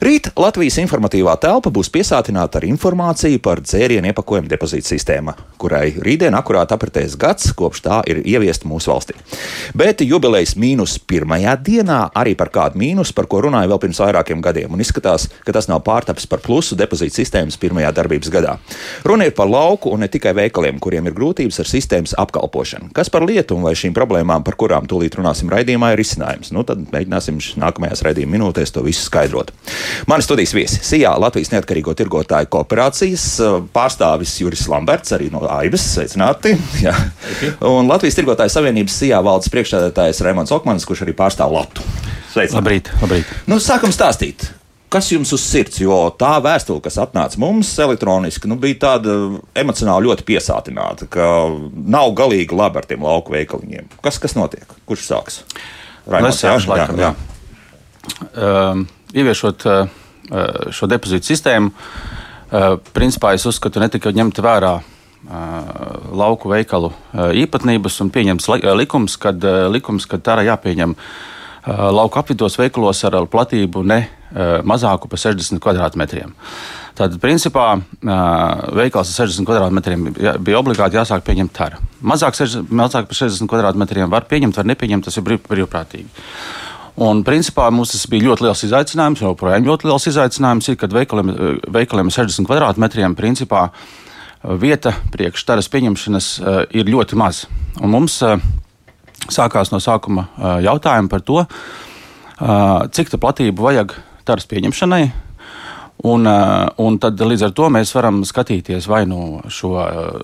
Rīt Latvijas informatīvā telpa būs piesātināta ar informāciju par dzērienu iepakojumu depozītu sistēmu, kurai rītdien akurāt apritēs gads, kopš tā ir ieviesta mūsu valstī. Bet jubilejas mīnus pirmajā dienā arī par kādu mīnus, par ko runāja vēl pirms vairākiem gadiem, un izskatās, ka tas nav pārtaps par plusu depozītu sistēmas pirmajā darbības gadā. Runa ir par lauku un ne tikai veikaliem, kuriem ir grūtības ar sistēmas apkalpošanu. Kas par lietu un vai šīm problēmām, par kurām tūlīt runāsim raidījumā, ir risinājums? Nu, tad mēģināsim nākamajās raidījumā minūtēs to visu skaidrot. Mani studijas viesi Sijā Latvijas neatkarīgo tirgotāju kooperācijas eh, pārstāvis Juris Lamberts, arī no Aibas. Sveicināti! Jā. Un Latvijas tirgotāju savienības Sijā valdes priekšstādātājs Raimons Okmanis, kurš arī pārstāv Latu. Sveicināti! Labrīt, labrīt. Nu, sākam stāstīt. Kas jums uz sirds? Jo tā vēstule, kas atnāca mums elektroniski, nu, bija tāda emocionāli ļoti piesātināta, ka nav galīgi labi ar tiem lauku veikaliņiem. Kas, kas notiek? Kurš sāks? Raimonds, jā, jā, jā. jā. Uh, ieviešot uh, šo depozītu sistēmu, uh, principā es uzskatu, ne tikai ņemt vērā lauku veikalu īpatnības un pieņemts likums, kad, likums, kad tā ir jāpieņem lauku apvidos veikalos ar platību ne mazāku par 60 kvadrātmetriem. Tātad, principā, veikals ar 60 kvadrātmetriem bija obligāti jāsāk pieņemt tara. Mazāk, mazāk par 60 kvadrātmetriem var pieņemt, var nepieņemt, tas ir brīv, brīvprātīgi. Un, principā, mums tas bija ļoti liels izaicinājums, joprojām ļoti liels izaicinājums ir, kad veikaliem, veikaliem 60 kvadrātmetriem principā vieta priekš taras pieņemšanas eh, ir ļoti maz. Un mums eh, sākās no sākuma eh, jautājumi par to, cik platību vajag taras pieņemšanai. Un, un tad līdz ar to mēs varam skatīties, vai nu šo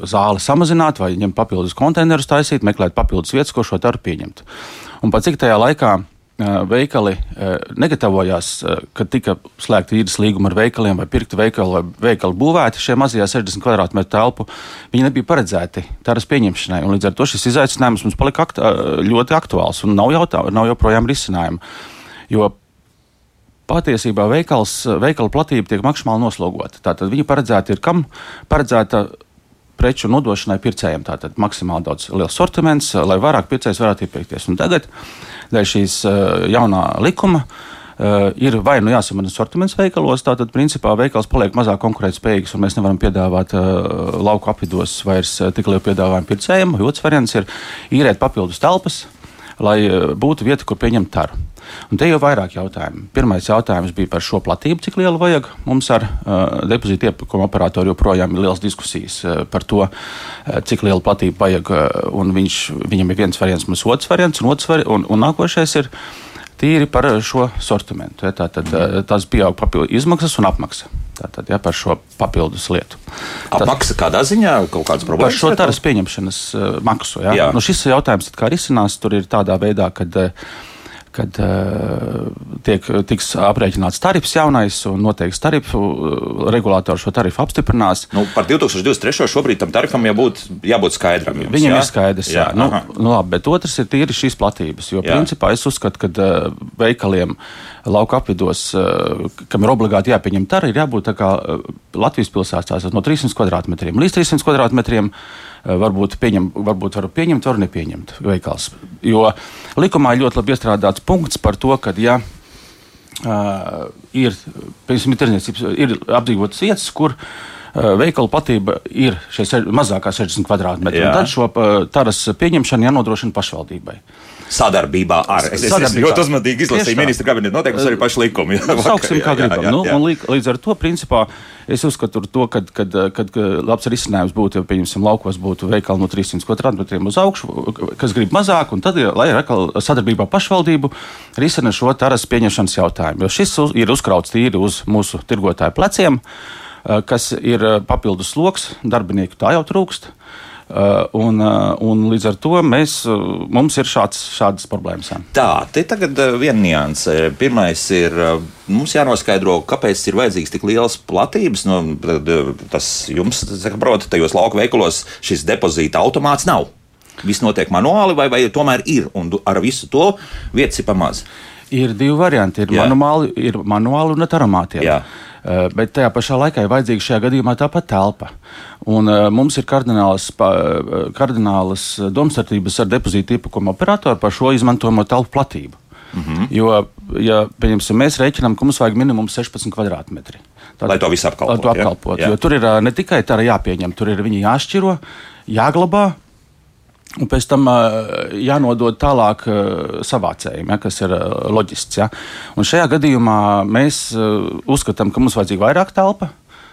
zāli samazināt, vai ņemt papildus konteinerus, taisīt, meklēt papildus vietas, ko šo taru pieņemt. Un pat cik tajā laikā veikali negatavojās, kad tika slēgta īres līguma ar veikaliem, vai pirkta veikali, vai veikali būvēti šie mazie 60 km telpu, viņi nebija paredzēti taras pieņemšanai. Līdz ar to šis izaicinājums mums palika akt ļoti aktuāls un nav, jautā, nav joprojām risinājumu. Jo patiesībā veikals, veikala platība tiek maksimāli noslogota. Tātad viņa paredzēta ir kam? Paredzēta preču nodošanai pircējiem. Tātad maksimāli daudz liels sortiments, lai vairāk pircējs varētu iepirkties. Un tagad dēļ šīs eh, jaunā likuma. Uh, ir vai nu jāsamazina sortiments veikalos, tātad principā veikals paliek mazāk konkurētspējīgs, un mēs nevaram piedāvāt uh, lauku apvidos vairs tik lielu piedāvājumu pircējiem. Otrs variants ir īrēt papildus telpas, lai uh, būtu vieta, kur pieņemt taru. Un te jau vairāk jautājumu. Pirmais jautājums bija par šo platību, cik lielu vajag. Mums ar uh, depozītu iepirkuma operatoru joprojām ir liels diskusijas uh, par to, uh, cik lielu platību vajag. Uh, viņš, viņam ir viens variants, mums otrs variants, un, otrs vari, un, un nākošais ir tīri par šo sortimentu. Ja, tātad uh, tās pieaug papildu izmaksas un apmaksa. Tātad, ja, par šo papildus lietu. Apmaksa kādā ziņā kaut kādas problēmas? Par šo taras pieņemšanas uh, maksu. Ja. Jā. Nu, šis jautājums kā risinās, tur ir tādā veidā, ka uh, kad uh, tiek, tiks aprēķināts tarifs jaunais un noteikts tarifu, uh, regulātors šo tarifu apstiprinās. Nu, par 2023. šobrīd tam tarifam jābūt, jābūt skaidram. Jums, Viņam jā? ir skaidrs, jā. jā. Nu, nu, labi, bet otrs ir tīri šīs platības, jo jā. principā es uzskatu, ka uh, veikaliem lauka apvidos, uh, kam ir obligāti jāpieņem tari, ir jābūt tā kā uh, Latvijas pilsētās no 300 kvadrātmetriem līdz 300 kvadrātmetriem. Eh, varbūt, pieņem, varbūt varu pieņemt, varu nepieņemt veikals. Jo likumā ir ļoti labi iestrādāts punkts par to, ka, ja uh, ir, piemēram, ir apdzīvotas vietas, kur veikala platība ir mazākā 60 kvadrātmetri, tad šo taras pieņemšanu jānodrošina pašvaldībai. Sadarbībā ar. Es, es, es ļoti uzmanīgi izlasīju ministra kabineta noteikumus, arī pašu likumu. Jā, Sauksim, kā gribam. Jā, jā, jā. Nu, līdz, līdz ar to, principā, es uzskatu to, ka kad, kad, kad labs risinājums būtu, ja, pieņemsim, laukos būtu veikali no 300 kvadrātmetriem uz augšu, kas grib mazāk, un tad, lai atkal sadarbībā pašvaldību risina šo taras pieņemšanas jautājumu. Jo šis ir uzkrauts tīri uz mūsu tirgotāju pleciem, kas ir papildus sloks, darbinieku tā jau trūkst. Uh, un, uh, un līdz ar to mēs, uh, mums ir šāds, šādas problēmas. Jā. Tā, te tagad viena nianse. Pirmais ir, mums jānoskaidro, kāpēc ir vajadzīgs tik liels platības. Nu, tas jums, saprotat, tajos lauku veikalos šis depozīta automāts nav. Viss notiek manuāli, vai, vai tomēr ir, un ar visu to vietas ir pamaz. Ir divi varianti. Ir, manuāli, ir manuāli un ar aromātiem. Jā. Eh, bet tajā pašā laikā ir vajadzīga šajā gadījumā tāpat telpa. Un, uh, mums ir kardinālas, eh, kardinālas domstarpības ar depozītu iepakojuma operatoru par šo izmantojamo telpu platību. Mm -hmm. Jo, ja mēs rēķinām, ka mums vajag minimums 16 kvadrātmetri. Tad, lai to visu apkalpotu. apkalpot, ja? Jo tur ir ne tikai tā jāpieņem, tur ir viņi jāšķiro, jāglabā. Un pēc tam jānodod tālāk savācējiem, ja, kas ir loģisks. Ja. Un šajā gadījumā mēs uzskatām, ka mums vajadzīga vairāk telpa.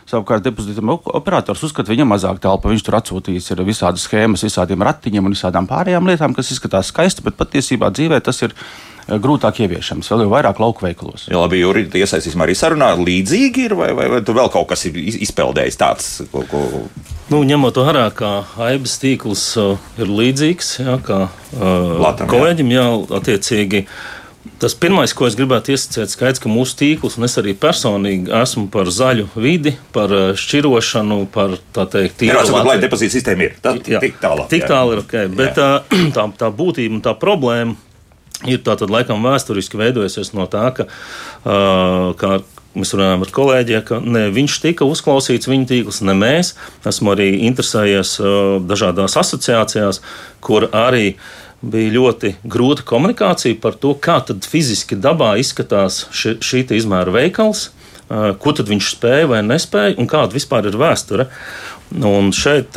Savukārt depozītam operators uzskata, ka viņam mazāk telpa. Viņš tur atsūtījis visādas schēmas, visādiem ratiņiem un visādām pārējām lietām, kas izskatās skaisti, bet patiesībā dzīvē tas ir grūtāk ieviešams, vēl jau vairāk lauku veikalos. Jā, labi, Jurija, iesaistīsim arī sarunā. Līdzīgi ir, vai, vai, vai tur vēl kaut kas ir izpeldējis tāds, ko. ko... Nu, ņemot vērā, ka AIBS tīkls uh, ir līdzīgs, jā, kā uh, Latam, kolēģim, jā, attiecīgi. Uh, Tas pirmais, ko es gribētu iesacīt, skaidrs, ka mūsu tīkls, un es arī personīgi esmu par zaļu vidi, par eh, šķirošanu, par tā teikt, tīru. Jā, lai depozīta sistēma ir. Tā, jā, tik tālāk. Tik tālu ir ok. Bet tā, tā, tā būtība un tā problēma ir tātad laikam vēsturiski veidojusies no tā, ka, uh, kā mēs runājam ar kolēģiem, ka ne viņš tika uzklausīts, viņa tīkls, ne mēs. Esmu arī interesējies uh, dažādās asociācijās, kur arī uh, bija ļoti grūta komunikācija par to, kā tad fiziski dabā izskatās ši, šī izmēra veikals, ko tad viņš spēja vai nespēja un kāda vispār ir vēsture. Un šeit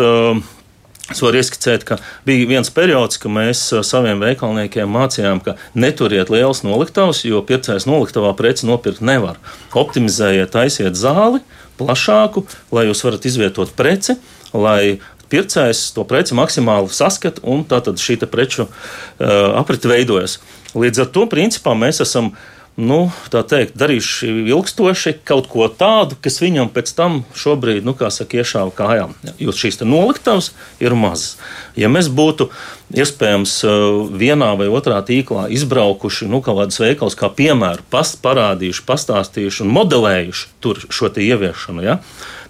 es varu ieskicēt, ka bija viens periods, kad mēs saviem veikalniekiem mācījām, ka neturiet liels noliktavas, jo pircējs noliktavā preci nopirkt nevar. Optimizējiet, taisiet zāli plašāku, lai jūs varat izvietot preci, lai pircējs to preci maksimāli saskata, un tā tad šī preču uh, aprite veidojas. Līdz ar to principā mēs esam nu, teikt, darījuši ilgstoši kaut ko tādu, kas viņam pēc tam šobrīd, nu, kā saka, iešāva kājām. Jo šīs noliktavas ir mazas. Ja mēs būtu iespējams vienā vai otrā tīklā izbraukuši nu, kaut kādus veikalus, kā piemēru, pas, parādījuši, pastāstījuši un modelējuši tur šo ieviešanu, ja,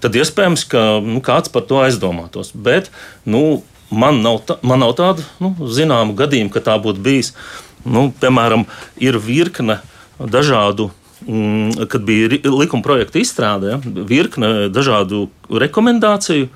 tad iespējams, ka nu, kāds par to aizdomātos. Bet, nu, Man nav, tā, man nav tādu nu, zināmu gadījumu, ka tā būtu bijis. Nu, piemēram, ir virkne uh, dažādu mm, kad bija likuma projekta izstrādē, virkne dažādu rekomendāciju.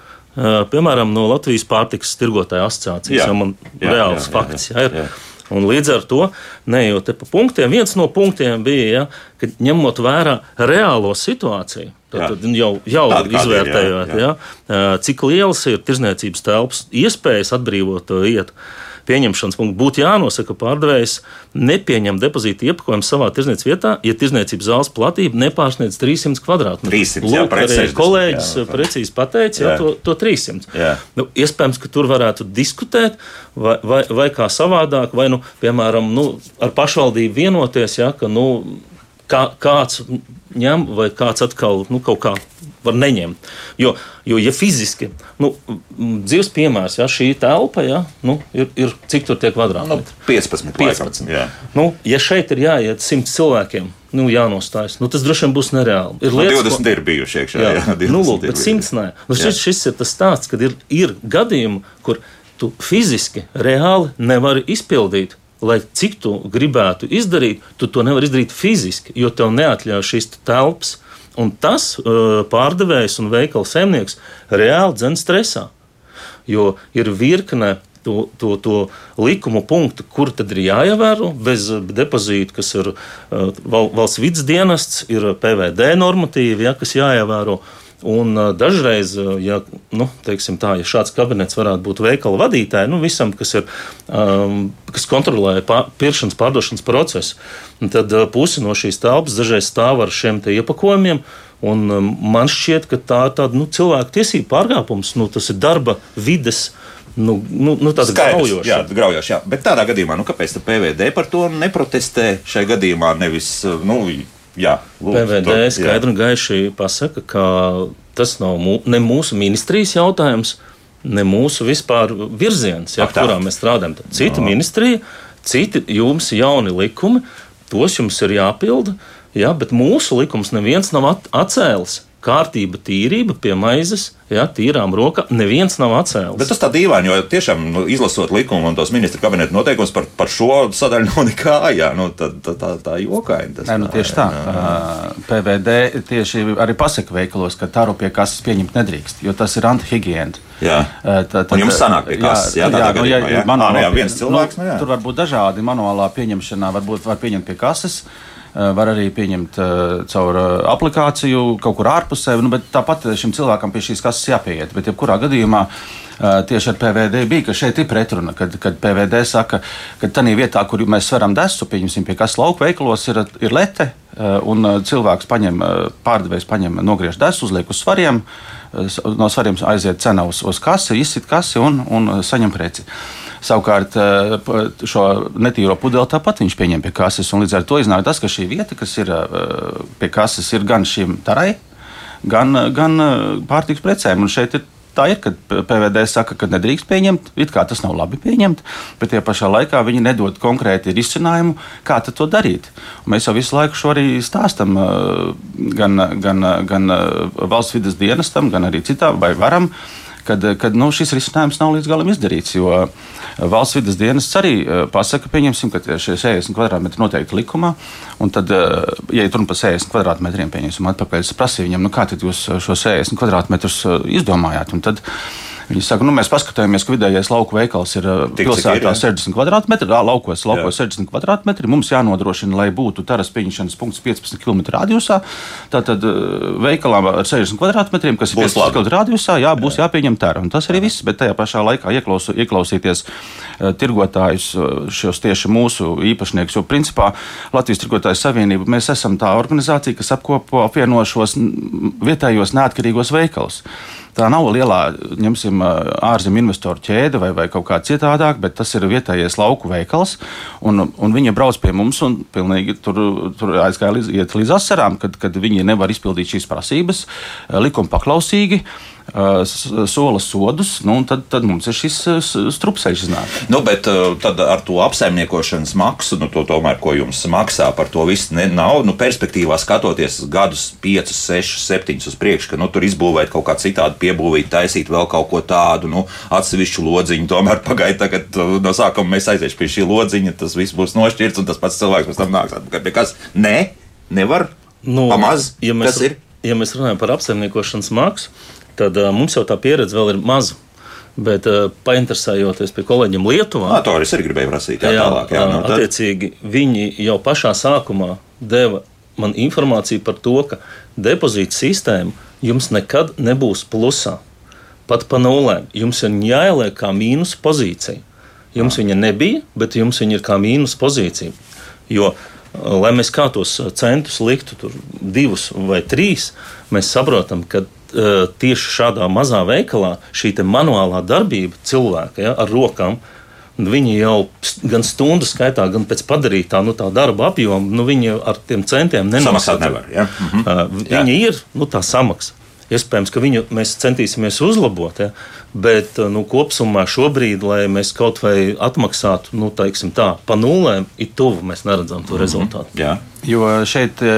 Piemēram, no Latvijas pārtikas tirgotāja asociācijas. Jā, man jā, reāls jā, fakts jā, jā, jā. ir. Un līdz ar to, neejot te pa punktiem, viens no punktiem bija, ja, ka ņemot vērā reālo situāciju, tad, jau, jau izvērtējot, jā, jā. Ja, cik lielas ir tirzniecības telpas iespējas atbrīvot vietu pieņemšanas punkts būtu jānosaka, ka pārdevējs nepieņem depozītu iepakojumu savā tirzniecības vietā, ja tirzniecības zāles platība nepārsniedz 300 kvadrātmetrus. Lūk, arī kolēģis jā, precīzi pateica, jā. Jā, to, to 300. Jā. Nu, iespējams, ka tur varētu diskutēt, vai, vai, vai kā savādāk, vai, nu, piemēram, nu, ar pašvaldību vienoties, ja, ka nu, kā, kāds ņem, vai kāds atkal nu, kaut kā var neņemt. Jo, jo ja fiziski, nu, dzīves piemērs, ja šī telpa ja, nu, ir, ir cik tur tiek kvadrātmetri? Nu, 15. 15. Laikam, nu, ja šeit ir jāiet 100 cilvēkiem, nu, jānostājas. Nu, tas droši vien būs nereāli. Ir nu, lietas, 20 ko... ir bijuši iekšā. Jā, jā nu, lūk, bet 100 nē. Nu, šis, šis ir tas stāsts, kad ir, ir gadījumi, kur tu fiziski, reāli nevari izpildīt lai cik tu gribētu izdarīt, tu to nevari izdarīt fiziski, jo tev neatļauj šīs telpas. Un tas uh, pārdevējs un veikala saimnieks reāli dzen stresā. Jo ir virkne to, to, to likumu punktu, kur tad ir jāievēro bez depozīta, kas ir uh, valsts vidas dienests, ir PVD normatīvi, ja, kas jāievēro. Uh, Un dažreiz, ja, nu, tā, ja šāds kabinets varētu būt veikala vadītāja, nu, visam, kas, ir, um, kas kontrolē pār, pirkšanas, pārdošanas procesu, tad pusi no šīs telpas dažreiz stāv ar šiem iepakojumiem. Un man šķiet, ka tā ir tāda nu, cilvēku tiesību pārkāpums, nu, tas ir darba vides. Nu, nu, nu tāda graujoša. Jā, graujoša. Jā. Bet tādā gadījumā, nu, kāpēc PVD par to neprotestē šajā gadījumā? Nevis, nu, Jā, lūdzu, PVD to, skaidri un gaiši pasaka, ka tas nav mū, ne mūsu ministrijas jautājums, ne mūsu vispār virziens, ja, kurā mēs strādājam. Cita no. ministrija, citi jums jauni likumi, tos jums ir jāpilda, ja, bet mūsu likums neviens nav at, atcēlis. Kārtība, tīrība pie maizes, ja, tīrām rokām, neviens nav atcēlis. Bet tas tā dīvaini, jo tiešām nu, izlasot likumu un tos ministra kabineta noteikumus par, par šo sadaļu nav nekā, jā, nu, tā, tā, tā, tā jokaini. Tas, Nē, nu, tieši tā. Jā. PVD tieši arī pasaka veikalos, ka taru pie kases pieņemt nedrīkst, jo tas ir antihigiēna. Jā, tā, un jums sanāk pie kases, jā, jā, jā, nu, gadījumā, jā. Manuālā, ah, nu, jā, viens cilvēks, nu, nu, jā. Tur var būt dažādi manuālā pieņemšanā, varbūt var pieņemt pie kases. Var arī pieņemt uh, caur uh, aplikāciju kaut kur ārpusē, nu, bet tāpat šim cilvēkam pie šīs kases jāpieiet. Bet, jebkurā gadījumā, tieši ar PVD bija, ka šeit ir pretruna, kad, kad PVD saka, ka tādā vietā, kur mēs sveram desu, pieņemsim, pie kas lauka veikalos ir, ir lete, un cilvēks paņem, pārdevējs paņem, nogriež desu, uzliek uz svariem, no svariem aiziet cena uz, uz kasi, izsit kasi un, un saņem preci. Savukārt eh, šo netīro pudeli tāpat viņš pieņem pie kases. Līdz ar to iznāk tas, ka šī vieta, kas ir eh, pie kases, ir gan šim tarai, gan, gan eh, pārtiks precēm. Un šeit ir tā ir, ka PVD saka, ka nedrīkst pieņemt, it kā tas nav labi pieņemt, bet tie pašā laikā viņi nedod konkrēti risinājumu, kā to darīt. Un mēs jau visu laiku šo arī stāstam gan, gan, gan valsts vidas dienestam, gan arī citām vai varam kad, kad nu, šis risinājums nav līdz galam izdarīts. Jo valsts vidas dienas arī eh, pasaka, pieņemsim, ka šie 60 kvadrātmetri noteikti likumā. Un tad, eh, ja runa par 60 kvadrātmetriem, pieņemsim atpakaļ, es prasīju viņam, nu, kā tad jūs šo 60 kvadrātmetrus izdomājāt. Un tad, Viņi saka, nu, mēs paskatījāmies, ka vidējais lauku veikals ir uh, Tik, pilsētā ir, 60 km2, laukos, laukos 60 km2. Mums jānodrošina, lai būtu taras pieņemšanas punkts 15 km radiusā. Tātad uh, veikalā ar 60 km2, kas būs ir 15 km radiusā, jā, būs jā. jāpieņem tara. Un tas arī viss, bet tajā pašā laikā ieklausu, ieklausīties uh, tirgotājus, šos tieši mūsu īpašniekus, jo principā Latvijas tirgotāju savienība mēs esam tā organizācija, kas apkopo apvieno šos vietējos neatkarīgos veikalus. Tā nav lielā, ņemsim, ārzemju investoru ķēde vai, vai kaut kā citādāk, bet tas ir vietējais lauku veikals. Un, un viņi brauc pie mums un pilnīgi tur, tur aizgāja līdz, līdz asarām, kad, kad viņi nevar izpildīt šīs prasības likuma paklausīgi sola sodus, nu, tad, tad mums ir šis strupceļš iznāk. Nu, bet tad ar to apsaimniekošanas maksu, nu, to tomēr, ko jums maksā par to visu, ne, nav nu, perspektīvā skatoties gadus, 5, 6, 7 uz priekšu, ka nu, tur izbūvēt kaut kā citādi, piebūvīt, taisīt vēl kaut ko tādu, nu, atsevišķu lodziņu. Tomēr pagaidi, tagad no sākuma mēs aiziesim pie šī lodziņa, tas viss būs nošķirts un tas pats cilvēks pēc tam nāks atpakaļ pie kas. Nē, nevar. Nu, Pamaz, ja mēs, kas ir? Ja mēs runājam par apsaimniekošanas maksu, tad uh, mums jau tā pieredze vēl ir maza. Bet, uh, painteresējoties pie kolēģiem Lietuvā, Nā, to es arī gribēju prasīt. Jā, jā, tālāk, jā, nu, tad... attiecīgi, viņi jau pašā sākumā deva man informāciju par to, ka depozīta sistēma jums nekad nebūs plusā. Pat pa nulēm. Jums ir jāieliek kā mīnus pozīcija. Jums viņa nebija, bet jums viņa ir kā mīnus pozīcija. Jo, lai mēs kā tos centus liktu, tur divus vai trīs, mēs saprotam, ka Eh, tieši šādā mazā veikalā šī manuālā darbība cilvēka ja, ar rokām. Viņi jau gan stundu skaitā, gan pēc padarītā nu, darba apjoma, nu, viņi ar tiem centiem. Nevar, ja? mhm. uh, viņi jā. ir nu, tā samaksa. Iespējams, ka viņu mēs centīsimies uzlabot, ja, bet nu, kopumā šobrīd, lai mēs kaut vai atmaksātu, nu, tā, pa nulēm, ir tuvu, mēs neredzam to mm -hmm. rezultātu. Jā. Jo šeit e,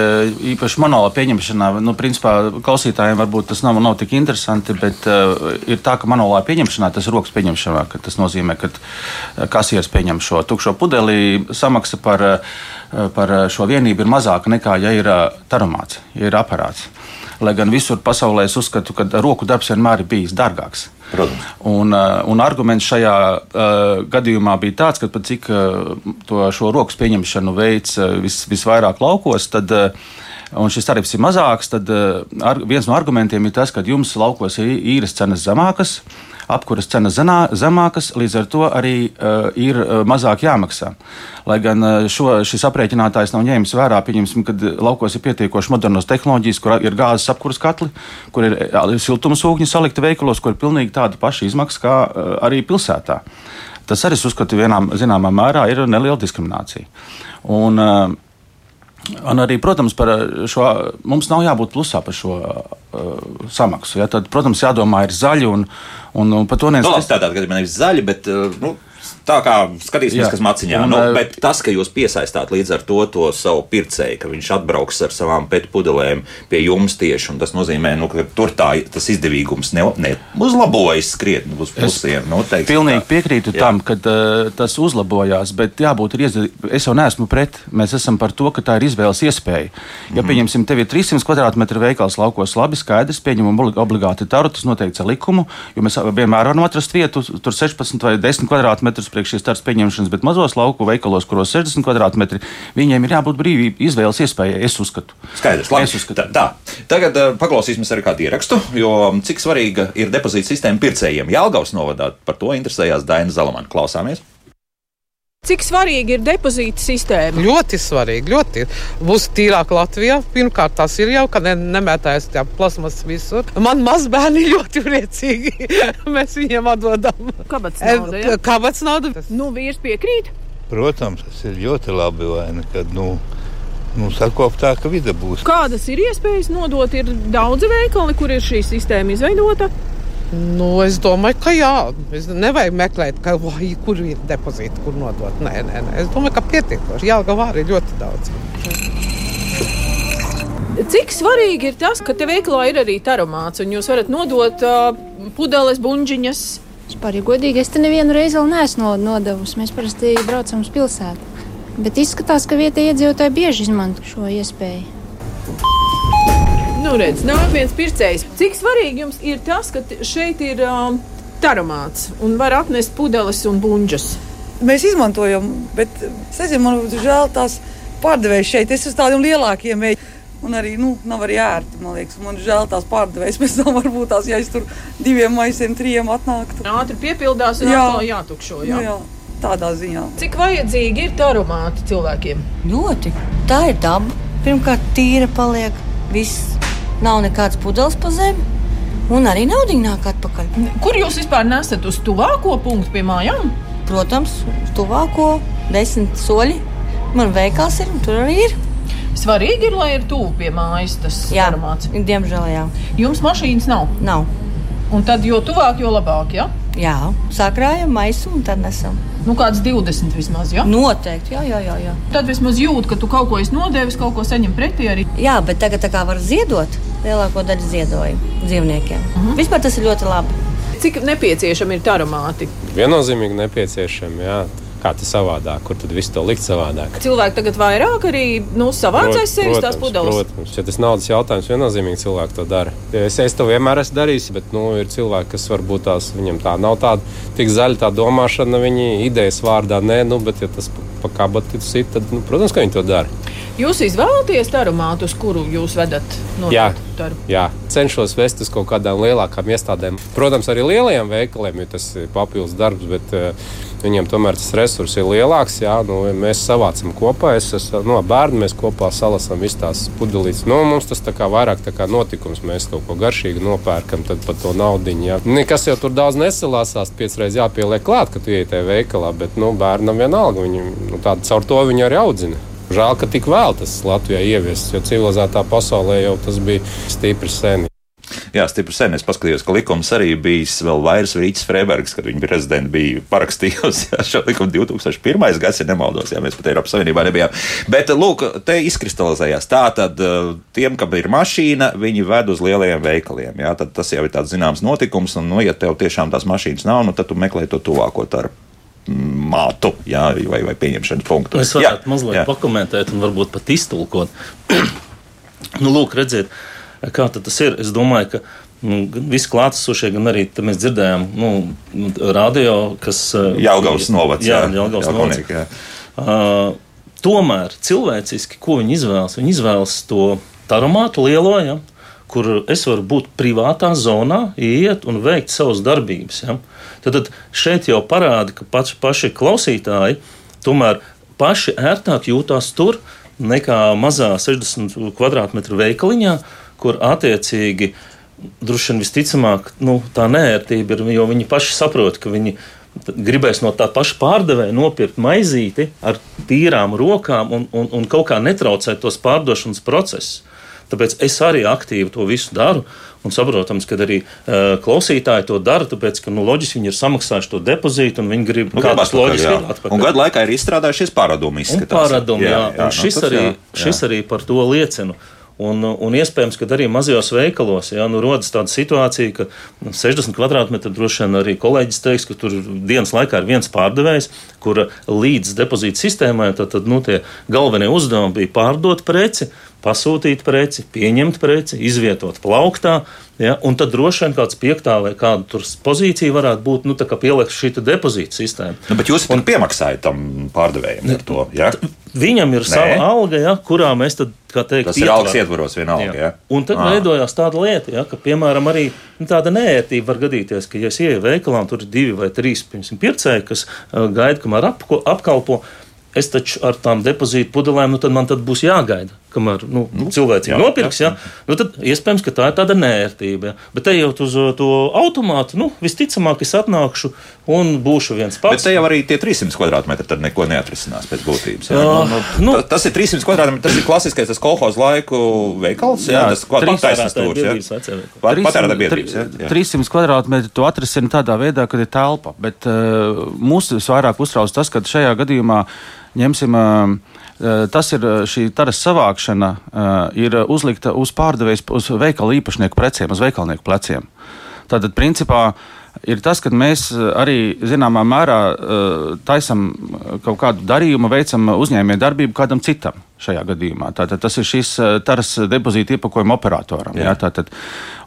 īpaši manuālā pieņemšanā, nu, principā klausītājiem varbūt tas nav, nav tik interesanti, bet uh, ir tā, ka manuālā pieņemšanā tas ir rokas pieņemšanā, ka tas nozīmē, ka kasieris pieņem šo tukšo pudeli, samaksa par, par šo vienību ir mazāka nekā, ja ir taromāts, ja ir aparāts. Lai gan visur pasaulē es uzskatu, ka roku darbs vienmēr ir bijis dārgāks. Protams. Un, uh, un arguments šajā uh, gadījumā bija tāds, ka pat cik uh, to, šo rokas pieņemšanu veids uh, vis, visvairāk laukos, tad uh, un šis tarifs ir mazāks, tad uh, ar, viens no argumentiem ir tas, ka jums laukos ir īres cenas zemākas apkuras cenas zemākas, līdz ar to arī uh, ir uh, mazāk jāmaksā. Lai gan uh, šo, šis aprēķinātājs nav ņēmis vērā, pieņemsim, kad laukos ir pietiekoši modernas tehnoloģijas, kur ir gāzes apkuras katli, kur ir siltumsūkņi salikti veikalos, kur ir pilnīgi tāda paša izmaksa kā uh, arī pilsētā. Tas arī, es uzskatu, vienā zināmā mērā ir neliela diskriminācija. Un, uh, Un arī, protams, par šo mums nav jābūt plusā par šo uh, samaksu. Ja? Tad, protams, jādomā ir zaļi un, un, un par to neviens. No, nu, tādā gadījumā nevis zaļi, bet uh, nu, Tā kā skatīsimies, Jā. kas maciņā. Un, nu, bet tas, ka jūs piesaistāt līdz ar to, to savu pircēju, ka viņš atbrauks ar savām pēdu pudelēm pie jums tieši, un tas nozīmē, nu, ka tur tā, tas izdevīgums ne, ne uzlabojas krietni uz pusiem. Nu, teiksim, pilnīgi tā. piekrītu Jā. tam, ka uh, tas uzlabojās, bet jābūt ir izdevīgi. Es jau neesmu pret, mēs esam par to, ka tā ir izvēles iespēja. Ja, mm. pieņemsim, tev ir 300 km veikals laukos, labi, skaidrs, pieņemam obligāti taru, tas noteikts ar likumu, jo mēs vienmēr varam atrast vietu, tur 16 vai 10 km priekš šīs starts pieņemšanas, bet mazos lauku veikalos, kuros 60 km, viņiem ir jābūt brīvībai, izvēles iespējai. Es uzskatu. Skaidrs, labi. Es uzskatu. Tā, tā. Tagad uh, paklausīsimies arī kādu ierakstu, jo cik svarīga ir depozīta sistēma pircējiem. Jālgaus novadā par to interesējās Daina Zalamana. Klausāmies! Cik svarīgi ir depozīta sistēma? Ļoti svarīgi. Ļoti. Būs tīrāk Latvijā. Pirmkārt, tas ir jau, ka ne, nemētājas tā plasmas visur. Man mazbērni ļoti priecīgi. Mēs viņiem atdodam. Kāpēc nauda? Ja? Kāpēc nauda? Nu, vīrs piekrīt. Protams, tas ir ļoti labi. Vai, kad, nu, nu, sakop tā, ka vida būs. Kādas ir iespējas nodot? Ir daudzi veikali, kur ir šī sistēma izveidota. Nu, es domāju, ka jā. Es nevajag meklēt, ka, vai, kur ir depozīti, kur nodot. Nē, nē, nē. Es domāju, ka pietiekoši. Jā, gavā arī ļoti daudz. Cik svarīgi ir tas, ka te veikalā ir arī taromāts un jūs varat nodot uh, pudeles, buļģiņas? Vispār, ja godīgi, es te nevienu reizi vēl neesmu nodevusi. Mēs parasti braucam uz pilsētu. Bet izskatās, ka vietējie iedzīvotāji bieži izmanto šo iespēju. Nu, redz, nāk viens pircējs. Cik svarīgi jums ir tas, ka šeit ir um, taromāts un var atnest pudeles un buļģas? Mēs izmantojam, bet es nezinu, man žēl tās pārdevējas šeit. Es esmu tādiem lielākiem mēģinājumiem. Un arī nu, nav arī ērti. Man liekas, man žēl tās pārdevējas. Pēc tam varbūt tās, ja es tur diviem maisiem, trijiem atnāktu. Ātri piepildās un jā. atkal jātukšo. Jā. Nu, jā. Tādā ziņā. Cik vajadzīgi ir taromāti cilvēkiem? Ļoti. Tā ir daba. Pirmkārt, tīra paliek. Viss nav nekāds pudeles pa zemi. Un arī nauda nāk atpakaļ. Kur jūs vispār nesat uz tuvāko punktu pie mājām? Protams, uz tuvāko desmit soļi. Man veikals ir, tur arī ir. Svarīgi ir, lai ir tuvu pie mājas tas aromāts. Diemžēl, jā. Jums mašīnas nav? Nav. Un tad jo tuvāk, jo labāk, jā? Jā, sakrājam maisu un tad nesam. Nu, kāds 20 vismaz, jā? Noteikti, jā, jā, jā. jā. Tad vismaz jūt, ka tu kaut ko esi nodevis, kaut ko saņem pretī arī. Jā, bet tagad tā kā var ziedot lielāko daļu ziedoju dzīvniekiem. Uh mhm. -huh. Vispār tas ir ļoti labi. Cik nepieciešami ir taromāti? Viennozīmīgi nepieciešami. Jā kā tas savādāk, kur tad viss to likt savādāk. Cilvēki tagad vairāk arī nu, savācēs sevis tās pudeles. Protams, ja tas naudas jautājums viennozīmīgi cilvēki to dara. Es, es to vienmēr esmu darījis, bet nu, ir cilvēki, kas varbūt tās viņam tā nav tāda tik zaļa tā domāšana, viņi idejas vārdā nē, nu, bet ja tas pa kabatu sit, tad, nu, protams, ka viņi to dara. Jūs izvēlaties tarumātu, uz kuru jūs vedat no jā, taru? Jā, cenšos vest uz kaut kādām lielākām iestādēm. Protams, arī lielajiem veikaliem ir tas papildus darbs, bet uh, Viņiem tomēr tas resurs ir lielāks. Jā, nu, mēs savācam kopā, es esmu no nu, bērnu, mēs kopā salasām visas tās pudelītes. Nu, mums tas kā vairāk kā notikums, mēs kaut ko garšīgu nopērkam, tad par to naudu. Nekas jau tur daudz nesalāsās, piecreiz jāpieliek klāt, ka tu ienāc tajā veikalā, bet nu, bērnam vienalga, viņi nu, tādu caur to viņi arī audzina. Žēl, ka tik vēl tas Latvijā ieviests, jo civilizētā pasaulē jau tas bija stipri sen. Jā, stipri sen. Es paskatījos, ka likums arī bijis vēl vairs Rītas Freibergs, kad viņa prezidenta bija parakstījusi šo likumu 2001. gads, ja nemaldos, ja mēs pat Eiropas Savienībā nebijām. Bet, lūk, te izkristalizējās tā, tad eh, tiem, kam ir mašīna, viņi ved uz lielajiem veikaliem. Jā, tad tas jau ir tāds zināms notikums, un, nu, ja tev tiešām tās mašīnas nav, nu, tad tu meklē to tuvāko tarpu mātu jā, vai, vai pieņemšanas punktu. Es varētu jā, mazliet jā. pakomentēt un varbūt pat iztulkot. nu, lūk, redziet, Kā tas ir? Es domāju, ka nu, gan visi klātesošie, gan arī mēs dzirdējām, nu, radio, kas. Jāgaus novads. Jā, jā Jāgaus novads. Jā. Uh, tomēr cilvēciski, ko viņi izvēlas? Viņi izvēlas to taromātu lielo, ja, kur es varu būt privātā zonā, iet un veikt savas darbības. Ja. Tad, tad šeit jau parāda, ka paši, paši klausītāji tomēr paši ērtāk jūtās tur nekā mazā 60 km2 veikaliņā, kur attiecīgi droši vien visticamāk nu, tā nērtība ir, jo viņi paši saprot, ka viņi gribēs no tā paša pārdevēja nopirkt maizīti ar tīrām rokām un, un, un kaut kā netraucēt tos pārdošanas procesus. Tāpēc es arī aktīvi to visu daru. Un saprotams, ka arī uh, klausītāji to dara, tāpēc, ka nu, loģiski viņi ir samaksājuši to depozītu un viņi grib Nu, kādas atpakaļ, jā. atpakaļ. Un gadu laikā ir izstrādājušies pārādumi. Un pārādumi, jā, jā, jā, un šis, nu, tas arī, jā, šis arī par to liecina. Un, un iespējams, ka arī mazajos veikalos jā, nu, rodas tāda situācija, ka nu, 60 kvadrātmetri droši vien arī kolēģis teiks, ka tur dienas laikā ir viens pārdevējs, kura līdz depozīta sistēmai tad, tad, nu, tie galvenie uzdevumi bija pārdot preci, pasūtīt preci, pieņemt preci, izvietot plauktā. Ja, un tad droši vien kāds piektā vai kāda tur pozīcija varētu būt nu, pielikt šī depozīta sistēma. Nu, bet jūs un piemaksājat tam pārdevējam ar to. Ja? Viņam ir Nē. sava alga, ja, kurā mēs tad, kā teikt, Tas ir algas ietvaros vienalga. Ja? Un tad Ā. veidojās tāda lieta, ja, ka, piemēram, arī nu, tāda neērtība var gadīties, ka, ja es ieeju veikalā, un tur ir divi vai trīs piemēram, pircēji, kas uh, gaida, kamēr apko, apkalpo. Es taču ar tām depozītu pudelēm, nu tad man tad būs jāgaida, kamēr nu, nu, cilvēks jā, nopirks. Jā. Nu, tad iespējams, ka tā ir tāda nērtība. Jā. Bet ejot uz to automātu, nu, visticamāk, es atnākšu un būšu viens Bet pats. te jau arī tie 300 kvadrātmetri tad neko neatrisinās pēc būtības. Jā. Jā, Nu, nu, nu- ta- tas ir 300 kvadrātmetri, tas ir klasiskais tas kolhoz laiku veikals. Jā, Jā, tas patērētāju stūrs. jā. Patērētāju biedrības. jā, jā. 300 kvadrātmetri to atrisina tādā veidā, kad ir telpa. Bet uh, mūs vairāk uztrauc tas, ka šajā gadījumā ņemsim. Uh, Tas ir uh, šī taras savākšana, uh, ir uzlikta uz pārdevējas, uz veikala īpašnieku preciem, uz veikalnieku pleciem. Tātad, principā, ir tas, ka mēs arī zināmā mērā taisam kaut kādu darījumu, veicam uzņēmēju darbību kādam citam šajā gadījumā. Tātad tas ir šis uh, taras depozīta iepakojuma operatoram. Jā. Jā, tātad,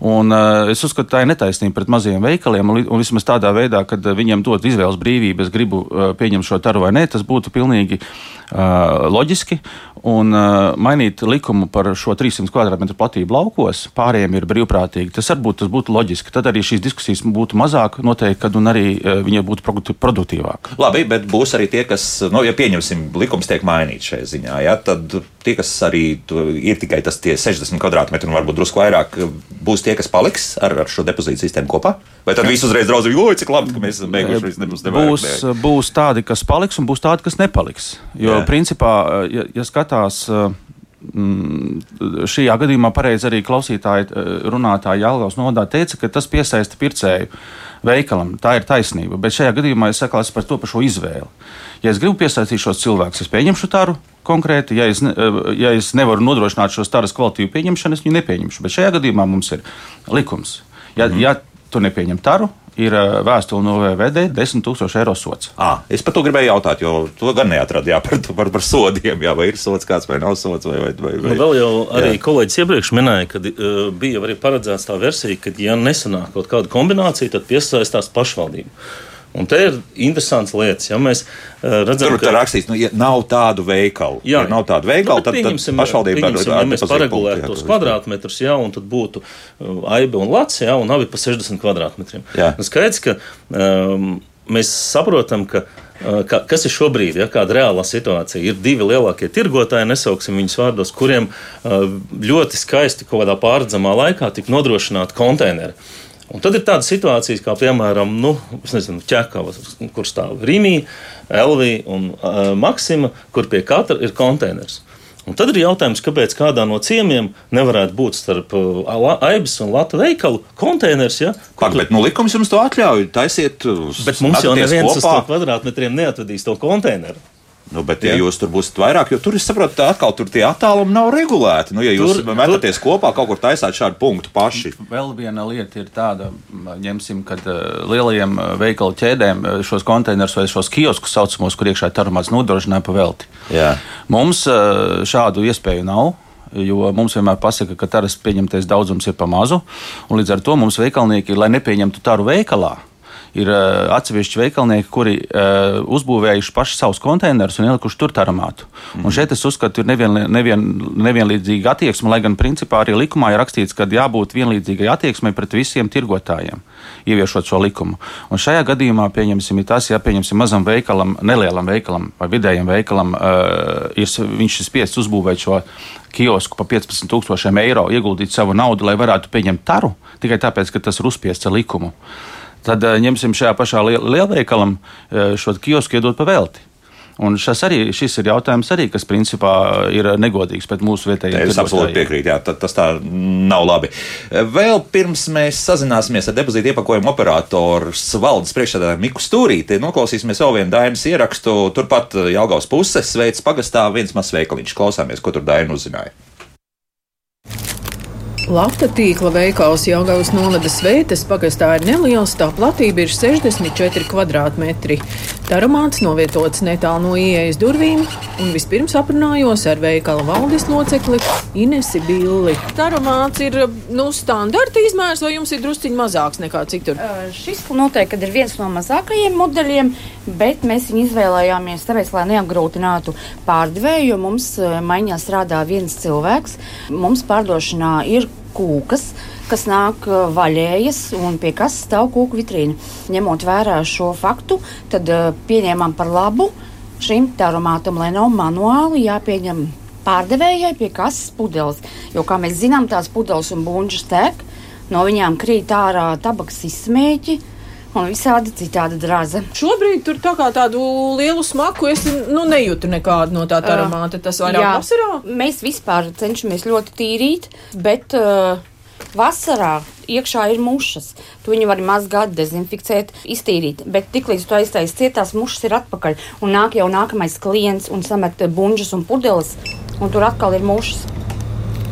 un, uh, es uzskatu, tā ir netaisnība pret mazajiem veikaliem, un, un vismaz tādā veidā, kad viņiem dot izvēles brīvību, es gribu uh, pieņemt šo taru vai nē, tas būtu pilnīgi uh, loģiski. Un uh, mainīt likumu par šo 300 km platību laukos, pārējiem ir brīvprātīgi. Tas varbūt tas būtu loģiski. Tad arī šīs diskusijas būtu mazāk, noteikti, kad un arī uh, viņa būtu produktīvāka. Labi, bet būs arī tie, kas, nu, ja pieņemsim, likums tiek mainīts šajā ziņā, ja, tad tie, kas arī ir tikai tas tie 60 kvadrātmetri un varbūt drusku vairāk, būs tie, kas paliks ar, ar šo depozītu sistēmu kopā? Vai tad viss uzreiz draudzīgi, oi, cik labi, ka mēs esam beiguši visu nebūs Būs, būs tādi, kas paliks, un būs tādi, kas nepaliks. Jo, Jā. principā, ja, ja skatās. mm, Šajā gadījumā pareizi arī klausītāji runātāji Jālgaus nodā teica, ka tas piesaista pircēju veikalam. Tā ir taisnība. Bet šajā gadījumā es saku par to par šo izvēli. Ja es gribu piesaistīt šos cilvēkus, es pieņemšu tādu konkrēti. Ja es, ne, uh, ja es nevaru nodrošināt šos tādas kvalitīvu pieņemšanu, es viņu nepieņemšu. Bet šajā gadījumā mums ir likums. Ja, mm. ja tu nepieņem taru, ir uh, vēstule no VVD 10 000 eiro sots. À, es par to gribēju jautāt, jo to gan neatradu. Jā, par, par, par sodiem, jā, vai ir sots kāds vai nav sots. Vai, vai, vai, Nu, vai. vēl jau arī Jā. kolēģis iepriekš minēja, ka uh, bija arī paredzēts tā versija, ka, ja nesanāk kaut kāda kombinācija, tad piesaistās pašvaldība. Un te ir interesants lietas. Ja mēs uh, redzam, Tur ir rakstīts, ka ja nav tādu veikalu. Jā, ja nav tādu veikalu, Nu, tad, tad pašvaldība ar- ja mēs paregulētu tos kvadrātmetrus, jā, un tad būtu uh, aiba un lats, jā, un abi pa 60 kvadrātmetriem. Nu, Skaidrs, ka um, mēs saprotam, ka. uh, Kā, kas ir šobrīd, ja kāda reālā situācija? Ir divi lielākie tirgotāji, nesauksim viņus vārdos, kuriem ļoti skaisti kaut kādā pārredzamā laikā tika nodrošināti konteineri. Un tad ir tādas situācijas, kā piemēram, nu, nezinu, ķekavas, kur stāv Rīgā, Elvija un uh, Maksima, kur pie katra ir konteiners. Un tad ir jautājums, kāpēc kādā no ciemiem nevarētu būt starp Aibas un Latvijas veikalu konteiners. Ja, kur Pak, bet nu, likums jums to atļauj. Taisiet, bet mums jau neviens uz kopā. 100 kvadrātmetriem neatvedīs to konteineru. Nu, bet, ja Jā. jūs tur būsiet vairāk, jo tur, tā atkal tur tie attālumi nav regulēti. Nu, ja jūs Tur- metaties tur... kopā, kaut kur taisāt šādu punktu paši. Vēl viena lieta ir tāda, ņemsim, kad uh, lielajiem uh, veikalu ķēdēm uh, šos konteinerus vai šos kioskus saucamos, kur iekšā ir tarumāts nodrošināja pa velti. Jā. Mums šādu iespēju nav. Jo mums vienmēr pasaka, ka taras pieņemtais daudzums ir pa mazu, un līdz ar to mums veikalnieki, lai nepieņemtu taru veikalā, ir uh, atsevišķi veikalnieki, kuri uh, uzbūvējuši paši savus konteinerus un ielikuši tur taramātu. Mm. Un šeit es uzskatu, ir nevien, nevien, nevienlīdzīga attieksme, lai gan principā arī likumā ir rakstīts, ka jābūt vienlīdzīgai attieksmei pret visiem tirgotājiem, ieviešot šo likumu. Un šajā gadījumā, pieņemsim, tas, ja pieņemsim mazam veikalam, nelielam veikalam vai vidējam veikalam, uh, ir, viņš ir spiests uzbūvēt šo kiosku par 15,000 eiro, ieguldīt savu naudu, lai varētu pieņemt taru, tikai tāpēc, ka tas ir uzspiests ar likumu. Tad eh, ņemsim šajā pašā liel- lielveikalam eh, šo kiosku iedot pa velti. Un šis, arī, šis ir jautājums, arī, kas principā ir negodīgs pret mūsu vietējiem. Es absolūti piekrītu, jā, tas tā nav labi. Vēl pirms mēs sazināsimies ar depozītu iepakojumu operatoru valdes priekšsēdētāju Miku Stūrīti, noklausīsimies vēl vienu Dainas ierakstu. Turpat Jālgaus puses sveic pagastā viens mazs veikaliņš. Klausāmies, ko tur Daina uzzināja. Lafta tīkla veikals Jāgaunas novadas veitas pagastā ir neliels, tā platība ir 64 km2. Taramāts novietots netālu no ieejas durvīm, un vispirms aprunājos ar veikala valdes locekli Inesi Billi. Taramāts ir nu, standarta izmērs, vai jums ir drusciņš mazāks nekā citur? Uh, šis noteikti ir viens no mazākajiem modeļiem, bet mēs viņu izvēlējāmies tāpēc, lai neapgrūtinātu pārdevēju, jo mums maiņā strādā viens cilvēks. Mums pārdošanā ir kūkas, kas nāk uh, vaļējas un pie kas stāv kūku vitrīna. Ņemot vērā šo faktu, tad uh, pieņēmām par labu šim taromātam, lai nav manuāli jāpieņem pārdevējai pie kases pudeles. Jo, kā mēs zinām, tās pudeles un buļbuļs tek, no viņām krīt ārā tabaks izsmēķi. Un visādi citādi drāza. Šobrīd tur tā kā tādu lielu smaku es nu, nejūtu nekādu no tā aromāta. Tas vairāk vasarā? Mēs vispār cenšamies ļoti tīrīt, bet uh, vasarā iekšā ir mušas. Tu viņu vari mazgāt, dezinficēt, iztīrīt. Bet tiklīdz tu aiztaisi cietās, mušas ir atpakaļ. Un nāk jau nākamais klients un samet buļbuļs un pudeles, un tur atkal ir mušas.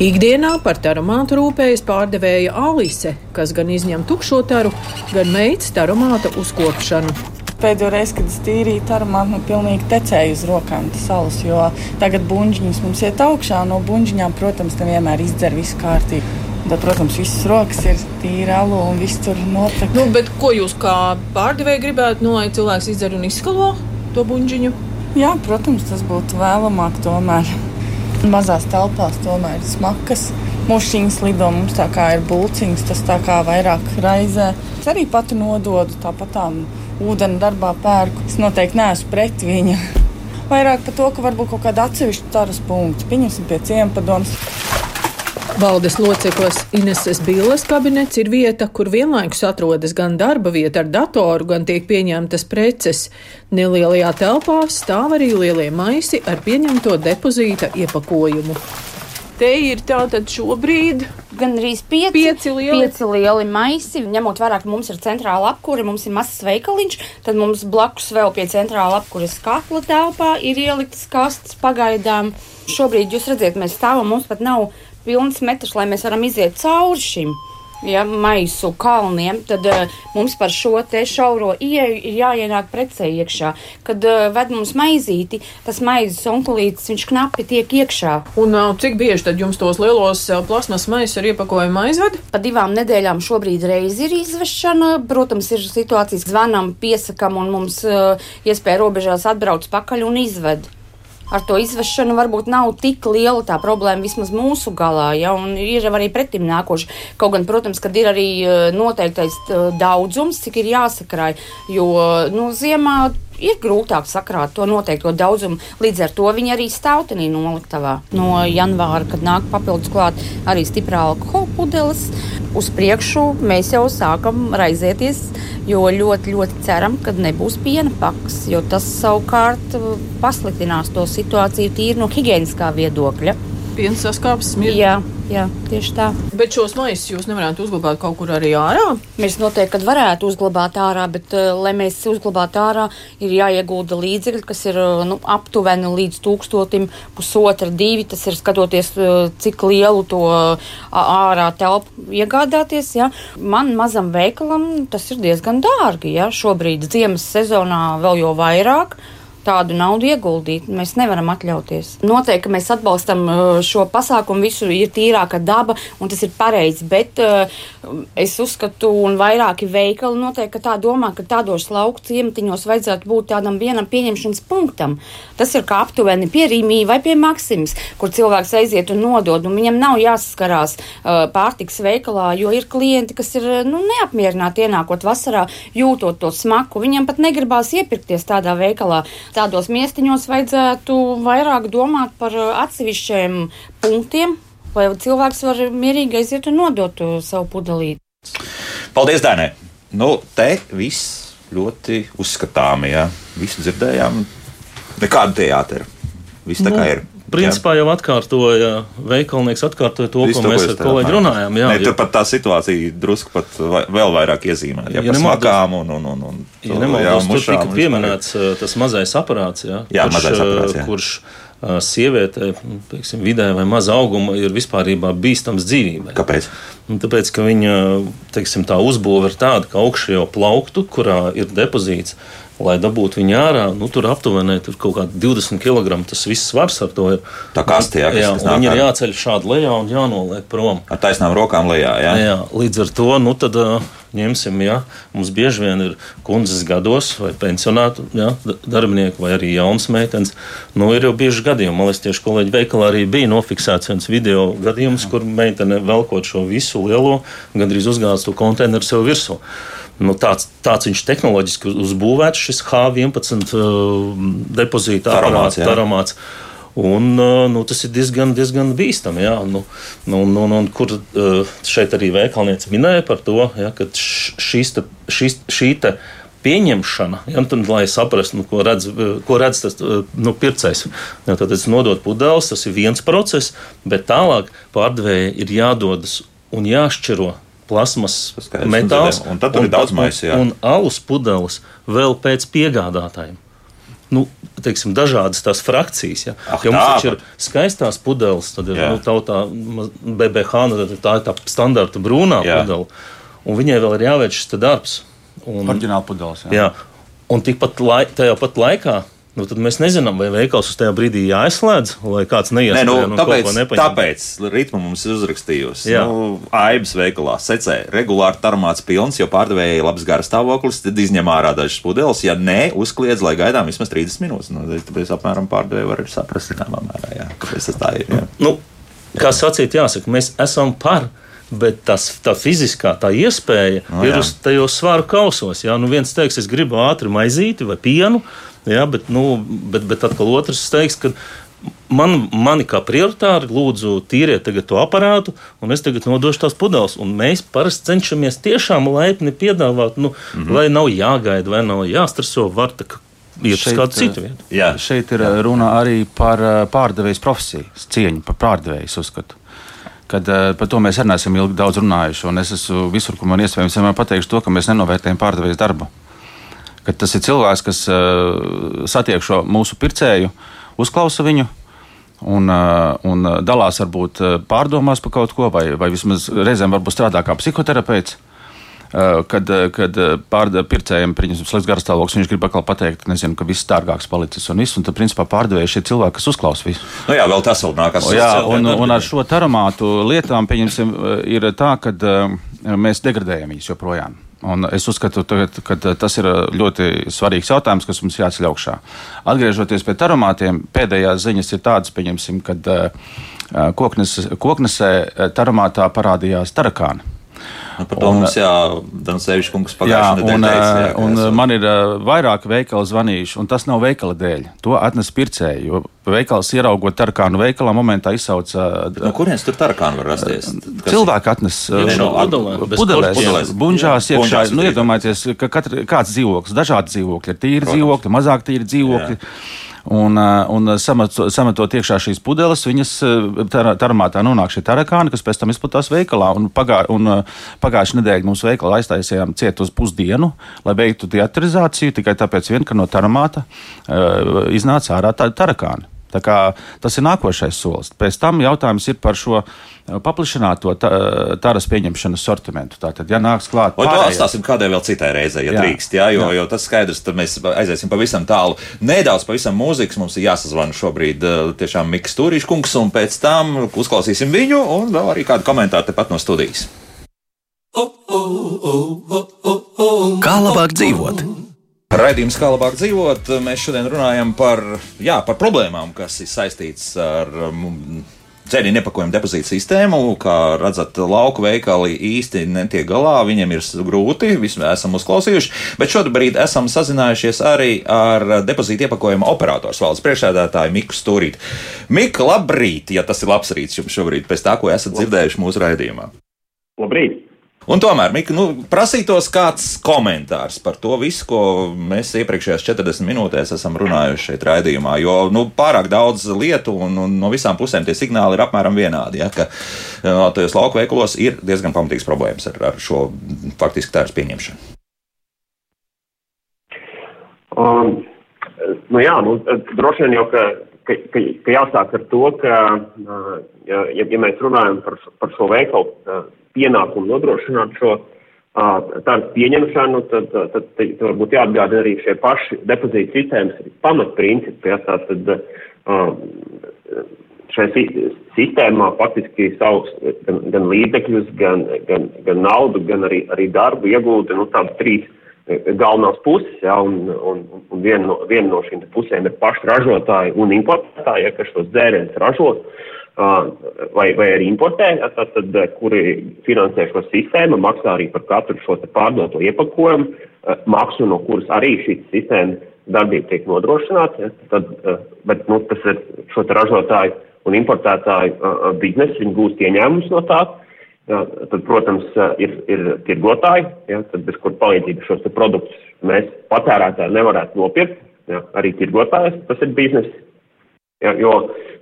Ikdienā par taromātu rūpējas pārdevēja Alise, kas gan izņem tukšo taru, gan veids taromāta uzkopšanu. Pēdējo reizi, kad es tīrīju taromātu, nu, pilnīgi tecēju uz rokām tas salus, jo tagad buļģiņas mums iet augšā, no buļģiņām, protams, nevienmēr izdzer visu kārtīgi. Bet, protams, visas rokas ir tīra alu un viss tur notiek. Nu, bet ko jūs kā pārdevēji gribētu, nu, lai cilvēks izdzer un izskalo to buļģiņu? Jā, protams, tas būtu vēlamāk tomēr. Mazās telpās tomēr ir smakas. Mušiņas lido mums tā kā ir bulciņas, tas tā kā vairāk raizē. Es arī pati nododu tāpat tām ūdeni darbā pērku. Es noteikti neesmu pret viņu. Vairāk par to, ka varbūt kaut kāda atsevišķa taras punkta. Pieņemsim pie ciempadomas. Valdes loceklis Ineses Bīles kabinets ir vieta, kur vienlaikus atrodas gan darba vieta ar datoru, gan tiek pieņemtas preces. Nelielajā telpā stāv arī lielie maisi ar pieņemto depozīta iepakojumu. Te ir tātad šobrīd gan arī pieci, pieci, lieli. pieci lieli maisi. Ņemot vērā, ka mums ir centrāla apkūra, mums ir mazs veikaliņš, tad mums blakus vēl pie centrāla apkūras katla telpā ir ieliktas kastes pagaidām. Šobrīd jūs redzat, mēs stāvam, mums pat nav pilns metrs, lai mēs varam iziet cauri šim. Ja, maisu kalniem, tad uh, mums par šo te šauro ieeju ir jāienāk precē iekšā. Kad uh, ved mums maizīti, tas maizes onkulītis, viņš knapi tiek iekšā. Un uh, cik bieži tad jums tos lielos uh, plasmas maisus ar iepakojumu aizved? Pa divām nedēļām šobrīd reizi ir izvešana. Protams, ir situācijas, zvanām, piesakam un mums uh, iespēja robežās atbrauc pakaļ un izved ar to izvešanu varbūt nav tik liela tā problēma vismaz mūsu galā, ja, un ir arī pretim nākoši. Kaut gan, protams, kad ir arī eh, noteiktais eh, daudzums, cik ir jāsakrāj, jo, nu, ziemā ir grūtāk sakrāt to noteikto daudzumu. Līdz ar to viņi arī stāv tenī noliktavā. No janvāra, kad nāk papildus klāt arī stiprā alkohola pudeles, uz priekšu mēs jau sākam raizēties, jo ļoti, ļoti ceram, ka nebūs piena pakas, jo tas savukārt pasliktinās to situāciju tīri no higiēniskā viedokļa piena saskāpes smirda. Jā, jā, tieši tā. Bet šos maisus jūs nevarētu uzglabāt kaut kur arī ārā? Mēs noteikti varētu uzglabāt ārā, bet, uh, lai mēs uzglabātu ārā, ir jāiegulda līdzekļi, kas ir uh, nu, aptuveni līdz tūkstotim, pusotra, divi. Tas ir skatoties, uh, cik lielu to ārā telpu iegādāties. Ja. Man mazam veikalam tas ir diezgan dārgi. Ja. Šobrīd ziemas sezonā vēl jau vairāk tādu naudu ieguldīt. Mēs nevaram atļauties. Noteikti mēs atbalstam uh, šo pasākumu, visu ir tīrāka daba, un tas ir pareizi. Bet uh, es uzskatu, un vairāki veikali noteikti tā domā, ka tādos lauku ciematiņos vajadzētu būt tādam vienam pieņemšanas punktam. Tas ir kā aptuveni pie Rīmī vai pie Maksimas, kur cilvēks aiziet un nodod, un viņam nav jāsaskarās uh, pārtiks veikalā, jo ir klienti, kas ir nu, neapmierināti ienākot vasarā, jūtot to smaku. Viņam pat negribās iepirkties tādā veikalā tādos miestiņos vajadzētu vairāk domāt par uh, atsevišķiem punktiem, lai cilvēks var mierīgi aiziet un nodot savu pudelīti. Paldies, Dēnē! Nu, te viss ļoti uzskatāmi, ja visu dzirdējām. Nekāda teātra. Viss tā Nu, kā ir. Principā jau atkārtoja, veikalnieks atkārtoja to, Visu ko mēs ar kolēģi runājām. Jā, ne, jo- tur pat tā situācija drusku pat vēl vairāk iezīmēta. Ja, Ja nemaldos- un, un, un, un Ja nemaldos, jā, tur mušām tika un vispār. pieminēts uh, tas mazais aparāts, jā, Jā, kurš, mazais aparāts, uh, jā. kurš uh, sievietē, teiksim, vidē vai maza auguma ir vispārībā bīstams dzīvībai. Kāpēc? Un tāpēc, ka viņa teiksim, tā uzbūve ir tāda, ka augšā jau plauktu, kurā ir depozīts, lai dabūtu viņu ārā, nu, tur aptuveni tur kaut kādi 20 kg. Tas viss svars ar to ir. Tā kaste, jā, kas- jā, kas nāk viņi ir jāceļ šādi lejā un jānoliek prom. Ar taisnām rokām lejā. Jā? Jā, līdz ar to nu, tad, ņemsim, ja mums bieži vien ir kundzes gados vai pensionātu ja, darbinieki vai arī jaunas meitenes. Nu, ir jau bieži gadījumi, man liekas, tieši kolēģi veikalā arī bija nofiksēts viens video gadījums, kur meitene velkot šo visu lielo, gandrīz uzgāztu to konteineru sev virsū. Nu, tāds, tāds viņš tehnoloģiski uzbūvēts, šis H11 uh, depozīta aparāts, jā. taromāts. Un, uh, nu, tas ir diezgan, diezgan bīstami. Jā, nu, nu, nu, nu, kur uh, šeit arī veikalniece minēja par to, ja, ka šīs, šīs, šī te pieņemšana, ja, tad, lai saprastu, nu, ko, redz, ko redz tas nu, pircējs. Ja, tad tas nodot pudeles, tas ir viens process, bet tālāk pārdevējai ir jādodas un jāšķiro plasmas metāls un maisu, jā. un, un alus pudeles vēl pēc piegādātājiem. Nu, teiksim, dažādas tās frakcijas. Ja. Ah, Jo mums tā ir skaistās pudeles, tad ir Jā. nu, ma- BBH, nu, tad tā ir tā standarta brūnā Jā. pudele. Un viņai vēl ir jāveic šis darbs. Un, Oriģināli pudeles. Jā. jā. Un tikpat lai, tajā pat laikā. Nu, tad mēs nezinām, vai veikals uz tajā brīdī jāizslēdz, lai kāds neiesprāst nu, un tāpēc, tāpēc ritmu mums ir uzrakstījusi. Jā. Nu, Aibas veikalā secē regulāri tarmāts pilns, jo pārdevējai labs garas stāvoklis, tad izņem ārā dažas pudeles. Ja nē, uzkliedz, lai gaidām vismaz 30 minūtes. Nu, tāpēc apmēram pārdevēji var saprast, zināmā mērā, jā, kāpēc tas tā ir. Jā. nu, kā sacīt, jāsaka, mēs esam par. Bet tas, tā fiziskā tā iespēja Nu, no, ir jā. uz tajos svaru kausos. Jā, nu viens teiks, es gribu ātri maizīti vai pienu, jā, bet, nu, bet, bet atkal otrs teiks, ka man, mani kā prioritāri lūdzu tīriet tagad to aparātu, un es tagad nodošu tās pudeles. Un mēs parasti cenšamies tiešām laipni piedāvāt, nu, mm. -hmm. lai nav jāgaida vai nav jāstreso, var tā kā iet uz kādu citu vietu. Jā. Šeit ir jā. runa arī par eh, pārdevējas profesiju, cieņu par pārdevējas uzskatu. Kad, eh, par to mēs arī neesam ilgi daudz runājuši. un Es esmu visur, kur man iespējams, vienmēr pateikšu to, ka mēs nenovērtējam pārdevējas darbu. Kad tas ir cilvēks, kas uh, satiek šo mūsu pircēju, uzklausa viņu, un, uh, un uh, dalās varbūt pārdomās par kaut ko, vai, vai vismaz reizēm varbūt strādā kā psihoterapeits. Kad, kad pārdevējiem ir slikts garastāvoklis, viņš grib atkal pateikt, nezinu, ka viss dārgāks palicis un viss. Un tad, principā, pārdevēji šie cilvēki, kas uzklausa visu. Nu, jā, vēl tas vēl nākas. Jā, un, un ar šo taramātu lietām, pieņemsim, ir tā, ka mēs degradējam viņus joprojām. Un es uzskatu, ka tas ir ļoti svarīgs jautājums, kas mums jāceļ augšā. Atgriežoties pie taramātiem, pēdējās ziņas ir tādas, pieņemsim, kad uh, koknes, koknesē taramātā parādījās tarakāni. Nu, par to un, mums, jā, Dansēvičs kungs pagājušajā Jā, un, nedēļā teica, jā, jā, un esam- man ir vairāki veikali zvanījuši, un tas nav veikala dēļ. To atnes pircēji, jo veikals ieraugot tarakānu veikalā momentā izsauca. No kurienes tur tarakāni var rasties? Kas- Cilvēki atnes Jā, no pudelēs, buņģās Jā, iekšā. Nu, iedomājieties, ka katra, kāds dzīvoklis, dažādi dzīvokļi, ir tīri Protams. dzīvokļi, mazāk tīri dzīvokļi. Un, uh, un sametot, sametot iekšā šīs pudeles, viņas uh, tar- taramātā nonāk šie tarakāni, kas pēc tam izplatās veikalā. Un pagā, un, uh, pagājušajā nedēļā mums veikalā aiztaisījām ciet uz pusdienu, lai veiktu teatrizāciju, tikai tāpēc, vien, ka no taramāta uh, iznāca ārā tarakāni. Tā kā tas ir nākošais solis. Pēc tam jautājums ir par šo uh, paplašināto ta- taras pieņemšanas sortimentu. Tātad, ja nāks klāt, Vai to atstāsim kādai vēl citai reizei, ja Jā. drīkst, jā, jo, Jā. jo tas skaidrs, tad mēs aiziesim pavisam tālu. Nedaudz pavisam mūzikas mums ir jāsazvana šobrīd eh, tiešām Miks Turīšs kungs, un pēc tam uzklausīsim viņu, un vēl arī kādu komentāru tepat no studijas. Kā labāk dzīvot? Raidījums, kā labāk dzīvot, mēs šodien runājam par, jā, par problēmām, kas ir saistītas ar um, dzērienu iepakojumu depozītu sistēmu. Kā redzat, lauku veikali īsti netiek galā, viņiem ir grūti, visu esam uzklausījuši. Bet šobrīd esam sazinājušies arī ar depozītu iepakojuma operators valdes priekšsēdētāju Miku Stūrīti. Mika, labrīt, ja tas ir labs rīts jums šobrīd, pēc tā, ko esat dzirdējuši mūsu raidījumā. Labrīt! Un tomēr, Mika, nu, prasītos kāds komentārs par to visu, ko mēs iepriekšējās 40 minūtēs esam runājuši šeit raidījumā. Jo nu, pārāk daudz lietu un, un no visām pusēm tie signāli ir apmēram vienādi. Ja, ka uh, tajos lauku veikalos ir diezgan pamatīgs problēmas ar, ar šo faktiski tērs pieņemšanu. Um, nu jā, nu, droši vien jau, ka, ka, ka, ka jāsāk ar to, ka, uh, ja, ja mēs runājam par, par šo veikalu, uh, pienākumu nodrošināt šo tādu pieņemšanu, tad, tad, tad, tad varbūt jāatgādina arī šie paši depozīta sistēmas pamatprincipi. Ja, tātad, šajā sistēmā faktiski savus gan, gan līdzekļus, gan, gan, gan naudu, gan arī, arī darbu iegūda nu, tādas trīs galvenās puses, ja, un, un, un viena no, viena no šīm pusēm ir paši ražotāji un importētāji, ja, kas šos dzērienus ražo. Uh, vai, vai arī importē, tad, tad, kuri finansē šo sistēmu, maksā arī par katru šo pārdoto iepakojumu, maksu, no kuras arī šī sistēma darbība tiek nodrošināta. Tad, bet nu, tas ir šo ražotāju un importētāju biznesa, viņi gūst ieņēmumus no tā. Ja, tad, protams, ir, ir tirgotāji, ja, tad, bez kur palīdzības šos produktus mēs patērētāji nevarētu nopirkt. Ja, arī tirgotājs tas ir biznesa. Jo,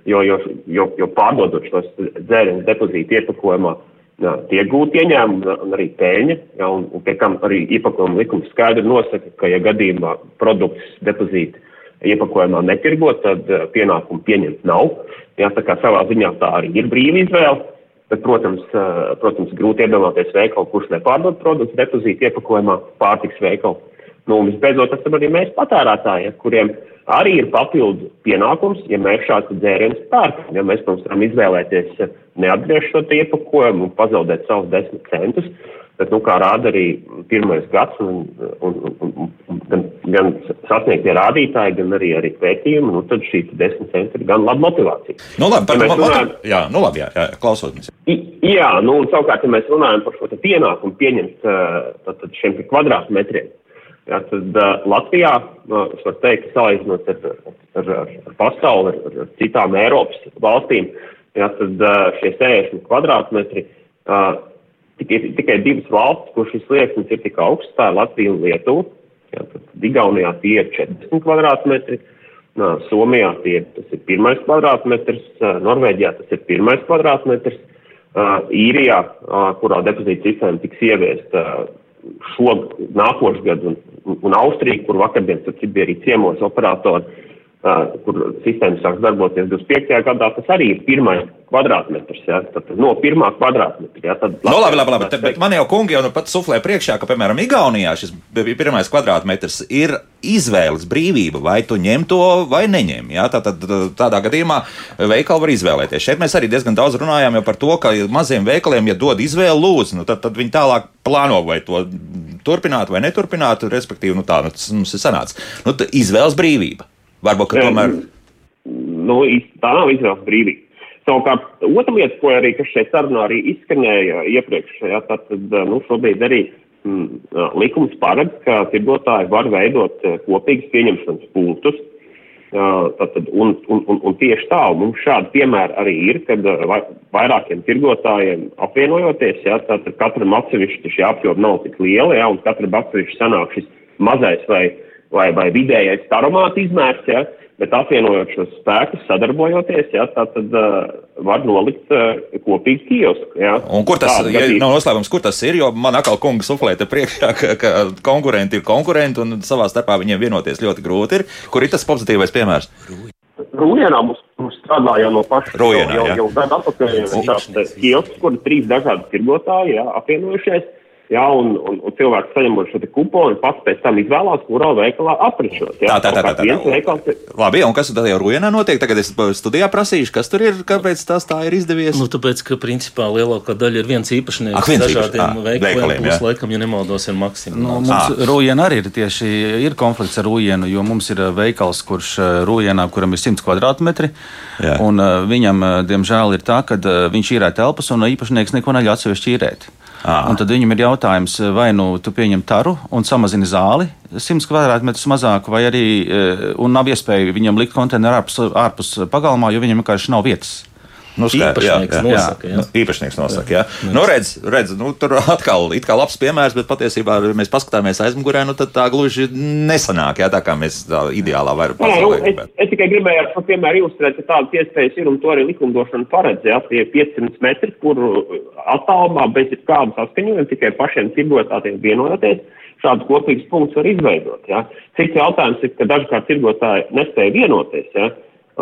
jo, jo, jo, jo pārdodot šos dzērienus depozītu iepakojumā, jā, tiek gūti ieņēmumi un arī pēļņa, jā, un, un pie kam arī iepakojuma likums skaidri nosaka, ka, ja gadījumā produkts depozīti iepakojumā netirgot, tad pienākumu pieņemt nav. Jā, tā kā savā ziņā tā arī ir brīva izvēle. Bet, protams, protams, grūti iedomāties veikalu, kurš nepārdod produktu depozītu iepakojumā, pārtiks veikalu. Nu, un visbeidzot, esam arī mēs patērētāji, kuriem arī ir papildu pienākums, ja mēs šādu dzērienu pērkam. Ja mēs, protams, varam izvēlēties neatgriezt šo iepakojumu un pazaudēt savus desmit centus, bet, nu, kā rāda arī pirmais gads, un, un, un, un, gan, gan sasniegtie rādītāji, gan arī, arī pētījumi, nu, tad šī desmit centi ir gan laba motivācija. Nu, labi, par, ja ja runājam, jā, nu, labi, jā, jā, klausoties. Jā, nu, un savukārt, ja mēs runājam par šo pienākumu pieņemt tātad šiem kvadrātmetriem, Jā, tad uh, Latvijā, uh, es varu teikt, salīdzinot ar, ar, ar, ar pasauli, ar, ar citām Eiropas valstīm, jā, tad uh, šie 60 kvadrātmetri, uh, tikai, tikai divas valstis, kur šis slieksnis ir tik augsts, tā ir Latvija un Lietuva. Jā, tad Igaunijā tie ir 40 kvadrātmetri, uh, Somijā tie, tas ir pirmais kvadrātmetrs, uh, Norvēģijā tas ir pirmais kvadrātmetrs, uh, Īrijā, uh, kurā depozīta sistēma tiks ieviesta. Uh, šo nākošu gadu, un, un Austrija, kur vakardien bija arī ciemos operatori, kur sistēma sāks darboties 25. gadā, tas arī ir pirmais kvadrātmetrs. Ja? Tad no pirmā kvadrātmetra. Ja? Tad no, labi, labi, labi. Te, bet man jau kungi jau nu pat suflē priekšā, ka, piemēram, Igaunijā šis pirmais kvadrātmetrs ir izvēles brīvība, vai tu ņem to vai neņem. Ja? Tā, tad, tādā gadījumā veikali var izvēlēties. Šeit mēs arī diezgan daudz runājām par to, ka maziem veikaliem, ja dod izvēli, lūdzu, nu, tad, tad viņi tālāk plāno vai to turpināt vai neturpināt, respektīvi, nu, tā nu, tas mums ir sanācis. Nu, izvēles brīvība. Varbūt, ka tomēr. Nu, tā nav izvēles brīvība. Savukārt, otra lieta, ko arī šeit sarunā arī izskanēja iepriekš, ja, tad, nu, šobrīd arī mm, likums paredz, ka tirgotāji var veidot kopīgas pieņemšanas punktus. Tātad, un, un, un, un tieši tā, mums šādi piemēri arī ir, kad vairākiem tirgotājiem apvienojoties, ja, tad katram atsevišķi šie apjomi nav tik lieli, ja, un katram atsevišķi sanāk šis mazais vai, vai, vai vidējais taromāta izmērs, ja, bet apvienojot šos spēkus, sadarbojoties, ja, tā tad uh, var nolikt uh, kopīgi kiosku. Ja. Un kur tas ir? Ja nav noslēpums, kur tas ir, jo man atkal kungs suflē te priekšā, ka, ka konkurenti ir konkurenti un savā starpā viņiem vienoties ļoti grūti ir. Kur ir tas pozitīvais piemērs? Rūjienā mums, mums strādā jau no paša Rūjienā, jau, jau, jau gadu atpakaļ tāds kiosks, kur ir trīs dažādi tirgotāji, jā, apvienojušies. Jā, un, un, un cilvēks saņemot šo kuponu, pats pēc tam izvēlās, kurā veikalā aprečot. Tā, tā, tā. tā, tā, tā. Veikals... Labi, un kas tad jau Rujanā notiek? Tagad es studijā prasīšu, kas tur ir, kāpēc tas tā ir izdevies? Nu, tāpēc, ka principā lielākā daļa ir viens īpašnieks Ak, viens dažādiem īpaš... veikaliem, plus laikam, ja nemaldos, ir maksimums. Nu, mums Rujana arī ir tieši ir konflikts ar Rujanu, jo mums ir veikals, kurš Rujanā, kuram ir 100 kvadrātmetri, Jā. un uh, viņam, diemžēl, ir tā, ka viņš īrē telpas un īpašnieks neko neļauj atsevišķi īrēt. Tad viņam ir jautājums, vai nu tu pieņem taru un samazini zāli 100 kvadrātmetrus mazāk, vai arī nav iespēja viņam likt konteineru ārpus, ārpus pagalmā, jo viņam vienkārši nav vietas. Nu, jā, īpašnieks jā, nosaka. jā. Jā. Nu, īpašnieks nosaka. Jā. Nu, redz, redz, nu, tur atkal ir labs piemērs, bet patiesībā, ja mēs paskatāmies aizmugurē, nu, tad tā gluži nesanāk, jā, tā kā mēs tā ideālā varam Nē, nu, pasaulē. es, es tikai gribēju ar šo piemēru ilustrēt, ka tādas iespējas ir un to arī likumdošana paredz. Ja, tie 500 metri, kur attālumā bez jebkāda saskaņojuma tikai pašiem tirgotājiem vienojoties, šādus kopīgus punktus var izveidot. Ja. Cits jautājums ir, ka dažkārt tirgotāji nespēja vienoties. Ja.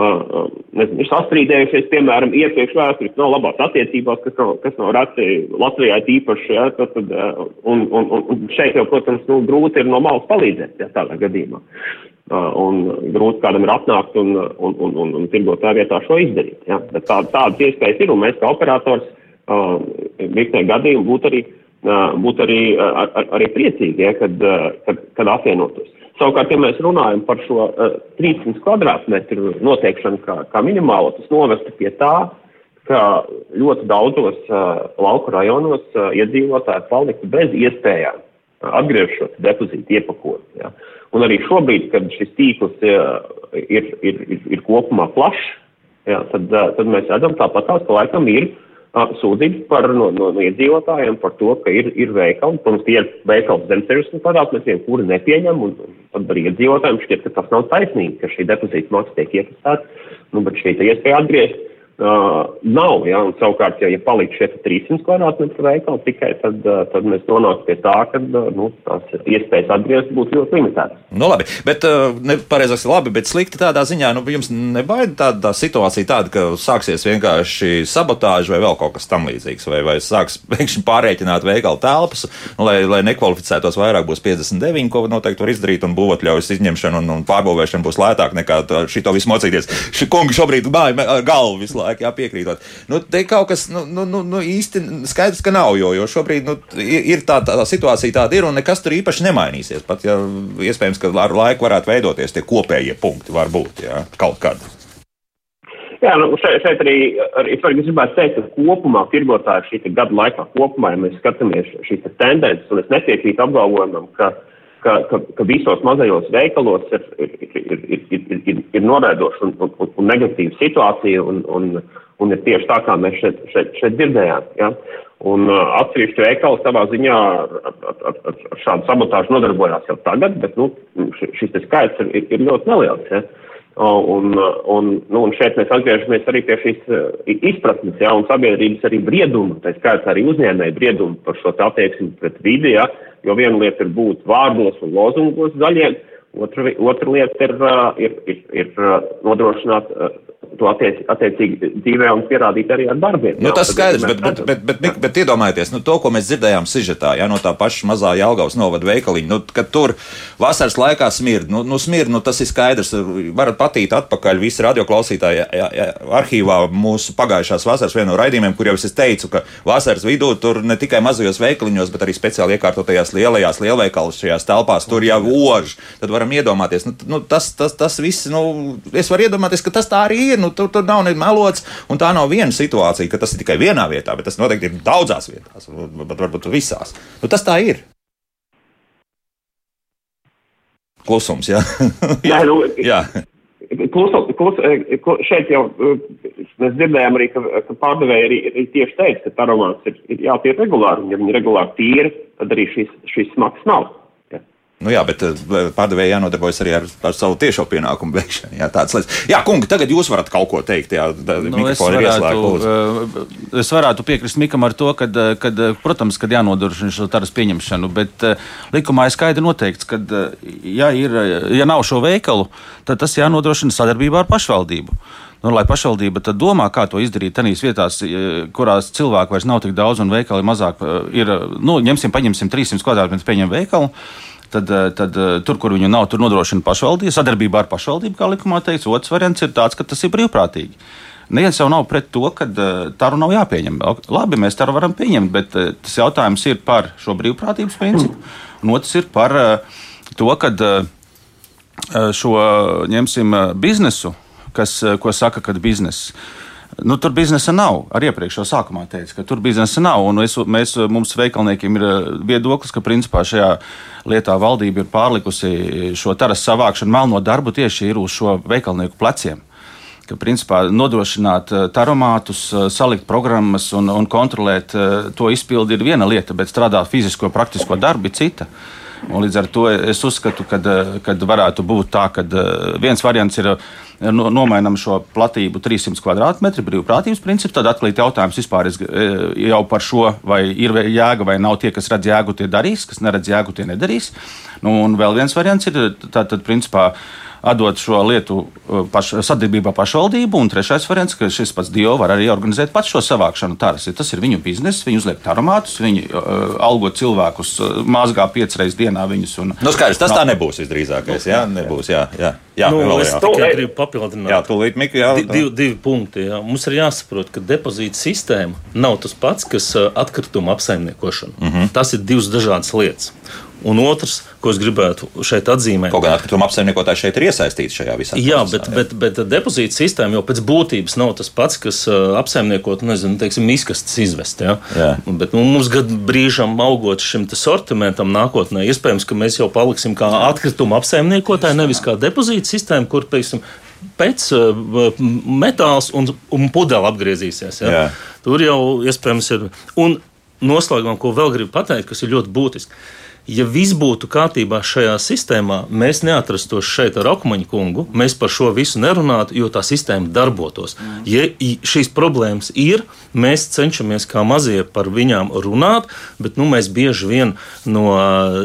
Nezinu, ir sastrīdējušies, piemēram, iepriekš vēsturiski nav labās attiecībās, kas nav, kas nav reti Latvijā tīpaši, ja, tad, tad, un, un, un, šeit jau, protams, nu, grūti ir no malas palīdzēt, ja, tādā gadījumā. Un grūti kādam ir atnākt un, un, un, un, un tirgotāju vietā šo izdarīt. Ja. Bet tā, tādas iespējas ir, un mēs kā operators virknē gadījumu būtu arī, būt arī, uh, ar, arī priecīgi, ja, kad, kad, kad apvienotos. Savukārt, ja mēs runājam par šo uh, 300 kvadrātmetru noteikšanu kā, kā minimālo, tas novestu pie tā, ka ļoti daudzos uh, lauku rajonos uh, iedzīvotāji paliktu bez iespējām uh, atgriezt šo depozītu iepakoti. Ja. Un arī šobrīd, kad šis tīkls uh, ir, ir, ir, ir kopumā plašs, ja, tad, uh, tad mēs redzam tāpat, ka laikam ir sūdzības par, no, no, no iedzīvotājiem par to, ka ir, ir veikali, protams, tie ir veikali zem 60 kvadrātmetriem, kuri nepieņem, un, un tad arī iedzīvotājiem šķiet, ka tas nav taisnīgi, ka šī depozīta maksa tiek iekasēta, nu, bet šī iespēja atgriezt Uh, nav, ja, un savukārt, ja, ja paliek šie 300 kvadrātmetru veikali tikai, tad, uh, tad mēs nonākam pie tā, ka uh, nu, tās iespējas atgriezt būtu ļoti limitētas. Nu, labi, bet uh, nepareizāk ir labi, bet slikti tādā ziņā, nu, jums nebaida tāda tā situācija tāda, ka sāksies vienkārši sabotāža vai vēl kaut kas tam līdzīgs, vai, vai sāks pēkšņi pārreikināt veikalu telpas, nu, lai, lai nekvalificētos vairāk būs 59, ko noteikti var izdarīt, un būvotļaujas izņemšana un, un pārbūvēšana būs lētāk nekā šito visu mocīties. Šī kungi šobrīd māja galvu visu laiku cilvēki, jā, piekrītot. Nu, te kaut kas nu, nu, nu, nu, īsti skaidrs, ka nav, jo, jo šobrīd nu, ir tā, tā, tā situācija tāda ir, un nekas tur īpaši nemainīsies. Pat ja iespējams, ka ar laiku varētu veidoties tie kopējie punkti, varbūt jā, kaut kad. Jā, nu, šeit, šeit arī, arī es gribētu teikt, ka kopumā tirgotāji šī gada laikā kopumā, ja mēs skatāmies šīs tendences, un es nepiekrītu apgalvojumam, ka, ka, ka, ka visos mazajos veikalos ir, ir, ir, ir, ir, ir, ir noraidoša un, un, un negatīva situācija, un, un, un ir tieši tā, kā mēs šeit, šeit, šeit dzirdējām. Ja? Un uh, atsevišķi veikali savā ziņā ar, ar, ar, ar šādu sabotāžu nodarbojās jau tagad, bet nu, šis skaits ir, ir ļoti neliels. Ja? Un, un, nu, un šeit mēs atgriežamies arī pie šīs izpratnes, ja, un sabiedrības arī brieduma, tā skaitā arī uzņēmēju briedumu par šo attieksmi pret vidi, ja, jo viena lieta ir būt vārdos un lozungos zaļiem, otra, otra lieta ir, ir, ir, ir nodrošināt to attiec, attiecīgi dzīvē un pierādīt arī ar darbiem. Nu, tas skaidrs, bet, bet, bet, bet, bet, bet iedomājieties, nu, to, ko mēs dzirdējām sižetā, ja, no tā paša mazā Jālgavas novada veikaliņa, nu, kad tur vasaras laikā smird, nu, nu smird, nu, tas ir skaidrs, varat patīt atpakaļ visi radioklausītāji ja, ja, arhīvā mūsu pagājušās vasaras vienu no raidījumiem, kur jau es teicu, ka vasaras vidū tur ne tikai mazajos veikaliņos, bet arī speciāli iekārtotajās lielajās lielveikalos šajās telpās tur jau ož. Varam iedomāties, nu, nu, tas, tas, tas viss, nu, es varu iedomāties, ka tas tā arī ir. Nu, tur, tur nav melots, un tā nav viena situācija, ka tas ir tikai vienā vietā, bet tas noteikti ir daudzās vietās, varbūt visās. Nu, tas tā ir. Klusums, jā. jā, nu, jā. Klusu, klusu, šeit jau mēs dzirdējām arī, ka, ka pārdevēji arī, arī tieši teica, ka aromāts ir, ir jātiek regulāri, un ja viņi regulāri tīri, tad arī šis, šis smags nav. Nu jā, bet pārdevēji jānodarbojas arī ar, ar savu tiešo pienākumu veikšanu. Jā, tāds lietas. Jā, kungi, tagad jūs varat kaut ko teikt. Jā, nu, es, varētu, es varētu piekrist Mikam ar to, ka, kad, protams, kad jānodrošina šo taras pieņemšanu, bet likumā ir skaidri noteikts, ka, ja, ir, ja nav šo veikalu, tad tas jānodrošina sadarbībā ar pašvaldību. Nu, lai pašvaldība domā, kā to izdarīt tādās vietās, kurās cilvēku vairs nav tik daudz un veikali mazāk, ir, nu, ņemsim, paņemsim 300 kvadrātmetrus, pieņem veikalu tad, eh, tad eh, tur, kur viņu nav, tur nodrošina pašvaldība, sadarbībā ar pašvaldību, kā likumā teikts. Otrs variants ir tāds, ka tas ir brīvprātīgi. Neviens jau nav pret to, ka uh, taru nav jāpieņem. Labi, mēs taru varam pieņemt, bet tas jautājums ir par šo brīvprātības principu. Un otrs ir par to, ka šo ņemsim biznesu, kas, ko saka, ka biznesa Nu, tur biznesa nav. Arī iepriekš jau sākumā teicu, ka tur biznesa nav. Es, mēs, mums veikalniekiem ir eh, viedoklis, ka principā šajā lietā valdība ir pārlikusi šo taras savākšanu melno darbu tieši uz šo veikalnieku pleciem ka principā nodrošināt eh, taromātus, eh, salikt programmas un, un kontrolēt to izpildi ir viena lieta, bet strādāt fizisko, praktisko darbu ir cita. Un līdz ar to es uzskatu, ka varētu būt tā, ka viens variants ir nomainām šo platību 300 km2 brīvprātības principu. Tad atkal ir jautājums vispār jau par šo, vai ir jēga vai nav. Tie, kas redz jēgu, tie darīs, kas neredz jēgu, tie nedarīs. Nu, un vēl viens variants ir tātad, principā atdot šo lietu uh, paš, sadarbībā pašvaldību. Un trešais variants, ka šis pats Dio var arī organizēt pats šo savākšanu. Tāras, tas ir viņu bizness, viņi uzliek aromātus, viņi uh, algo cilvēkus, uh, mazgā piecas reizes dienā viņus. Un, nu, skaidrs, tas tā nebūs visdrīzākais. Jā, nebūs. Jā, jā. Jā, nu, vēl, es tikai gribu papildināt. Jā, tūlīt, Mika, jā, Di, divi, divi punkti. Jā. Mums ir jāsaprot, ka depozīta sistēma nav tas pats, kas uh, atkrituma apsaimniekošana. Mm -hmm. Tas ir divas dažādas lietas. Un otrs, ko es gribētu šeit atzīmēt, kaut gan atkrituma apsaimniekotājs šeit ir iesaistīts šajā visā. Jā, procesā, bet, jā. bet, bet depozīta sistēma jau pēc būtības nav tas pats, kas apsaimniekot, nezinu, teiksim, izkastes izvest. Ja? Jā. Bet nu, mums gadu brīžam augot šim sortimentam nākotnē, iespējams, ka mēs jau paliksim kā atkrituma apsaimniekotāji, nevis kā depozīta sistēma, kur, teiksim, pēc metāls un, un pudele apgriezīsies. Ja? Jā. Tur jau iespējams ir. Un noslēgumā, ko vēl gribu pateikt, kas ir ļoti būtiski ja viss būtu kārtībā šajā sistēmā, mēs neatrastos šeit ar Akmeņa kungu, mēs par šo visu nerunātu, jo tā sistēma darbotos. Mm. Ja šīs problēmas ir, mēs cenšamies kā mazie par viņām runāt, bet nu, mēs bieži vien no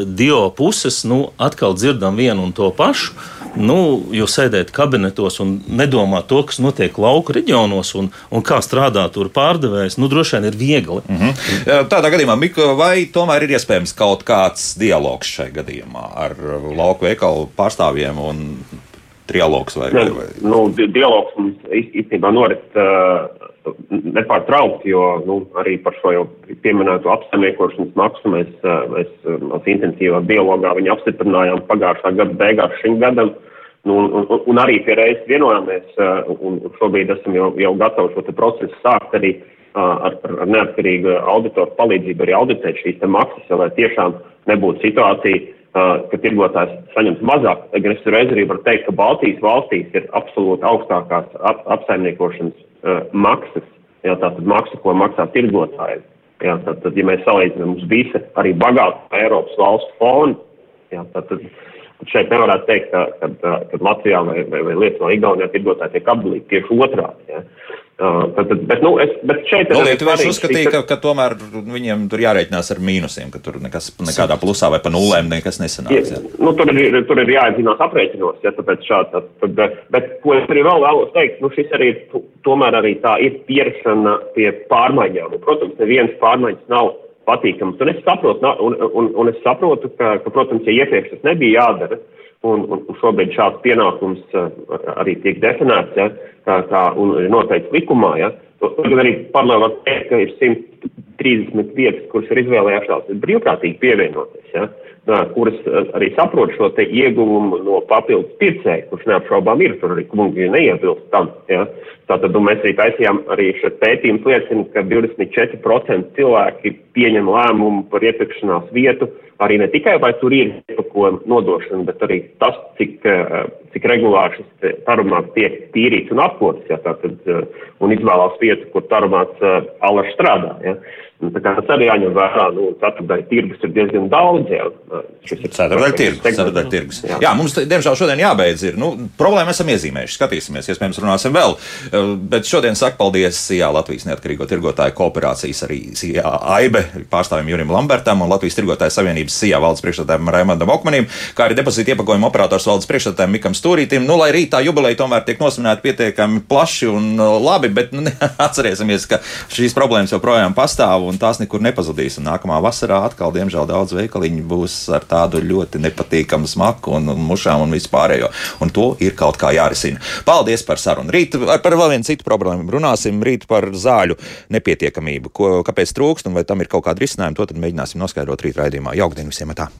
Dio puses nu, atkal dzirdam vienu un to pašu. Nu, jo sēdēt kabinetos un nedomāt to, kas notiek lauku reģionos un, un kā strādā tur pārdevējs, nu, droši vien ir viegli. Mm -hmm. Tādā gadījumā, Mika, vai tomēr ir iespējams kaut kāds dialogs šai gadījumā ar lauku veikalu pārstāvjiem un trialogs vai, vai, vai? Nu, dialogs mums īstenībā norit uh, nepārtraukti, jo nu, arī par šo jau pieminēto apsaimniekošanas maksu mēs, mēs, mēs intensīvā dialogā viņu apstiprinājām pagājušā gada beigās šim gadam. Nu, un, un, un arī pie reizes vienojāmies, uh, un šobrīd esam jau, jau gatavi šo procesu sākt arī uh, ar, ar neatkarīgu auditoru palīdzību, arī auditēt šīs maksas, lai tiešām nebūtu situācija, uh, ka tirgotājs saņems mazāk. Gan es reiz arī varu teikt, ka Baltijas valstīs ir absolūti augstākās ap, apsaimniekošanas maksas, jā, tātad maksa, ko maksā tirgotāji. Jā, tātad, ja mēs salīdzinām uz visu arī bagātu Eiropas valstu fondu, jā, tātad, Tad šeit nevarētu teikt, ka, ka, ka Latvijā vai, vai, vai Lietuvā, Igaunijā tirgotāji tiek apdalīti tieši otrādi. Ja. Uh, tad, tad, bet, nu, es, bet šeit ir. Nu, Lietuvieši uzskatīja, ka, ka tomēr viņiem tur jārēķinās ar mīnusiem, ka tur nekas, nekādā plusā vai pa nulēm nekas nesanāks. Ja. Nu, tur, ir, tur ir jāatzinās aprēķinos, ja tāpēc šādi. Tad, bet, ko es arī vēl vēlos teikt, nu, šis arī tomēr arī tā ir pierašana pie pārmaiņām. Un, protams, nevienas pārmaiņas nav patīkams. Un es saprotu, un, un, un es saprotu ka, ka, protams, ja iepriekš tas nebija jādara, un, un šobrīd šāds pienākums uh, arī tiek definēts, ja, kā, kā un noteikts likumā, ja, tad arī paralēli var teikt, ka ir 130 vietas, kuras ir izvēlējušās brīvprātīgi pievienoties. Ja kuras arī saprot šo ieguvumu no papildus pircēja, kurš neapšaubām ir, tur arī kungi neiebilst tam. Ja. Tātad mēs arī taisījām, arī šeit pētījums liecina, ka 24% cilvēki pieņem lēmumu par iepirkšanās vietu, arī ne tikai vai tur ir iepakojuma nodošana, bet arī tas, cik, cik regulāri šis tarumāts tiek tīrīts un apkots, ja, tātad, un izvēlās vietu, kur tarumāts alaši strādā. Ja. Nu, tas arī jāņem vērā. Nu, ceturdaļa tirgus ir diezgan daudz. Jā. Ceturdaļa tirgus. Ceturdaļa tirgus. Jā. jā, mums, diemžēl, šodien jābeidz. Ir. Nu, problēmu esam iezīmējuši. Skatīsimies, iespējams, runāsim vēl. Bet šodien saku paldies jā, Latvijas neatkarīgo tirgotāju kooperācijas arī jā, AIBE pārstāvim Jurim Lambertam un Latvijas tirgotāju savienības SIA valdes priekšstādājiem Raimondam Okmanim, kā arī depozīta iepakojumu operators valdes priekšstādājiem Mikam Stūrītim. Nu, lai rītā jubileja tomēr tiek nosvinēta pietiekami plaši un labi, bet nu, atcerēsimies, ka šīs problēmas joprojām pastāv un tās nekur nepazudīs. Un nākamā vasarā atkal, diemžēl, daudz veikaliņu būs ar tādu ļoti nepatīkamu smaku un, mušām un vispārējo. Un to ir kaut kā jārisina. Paldies par sarunu. Rīt par vēl vienu citu problēmu runāsim. Rīt par zāļu nepietiekamību. Ko, kāpēc trūkst un vai tam ir kaut kāda risinājuma, to tad mēģināsim noskaidrot rīt raidījumā. Jaukdien visiem! Tā.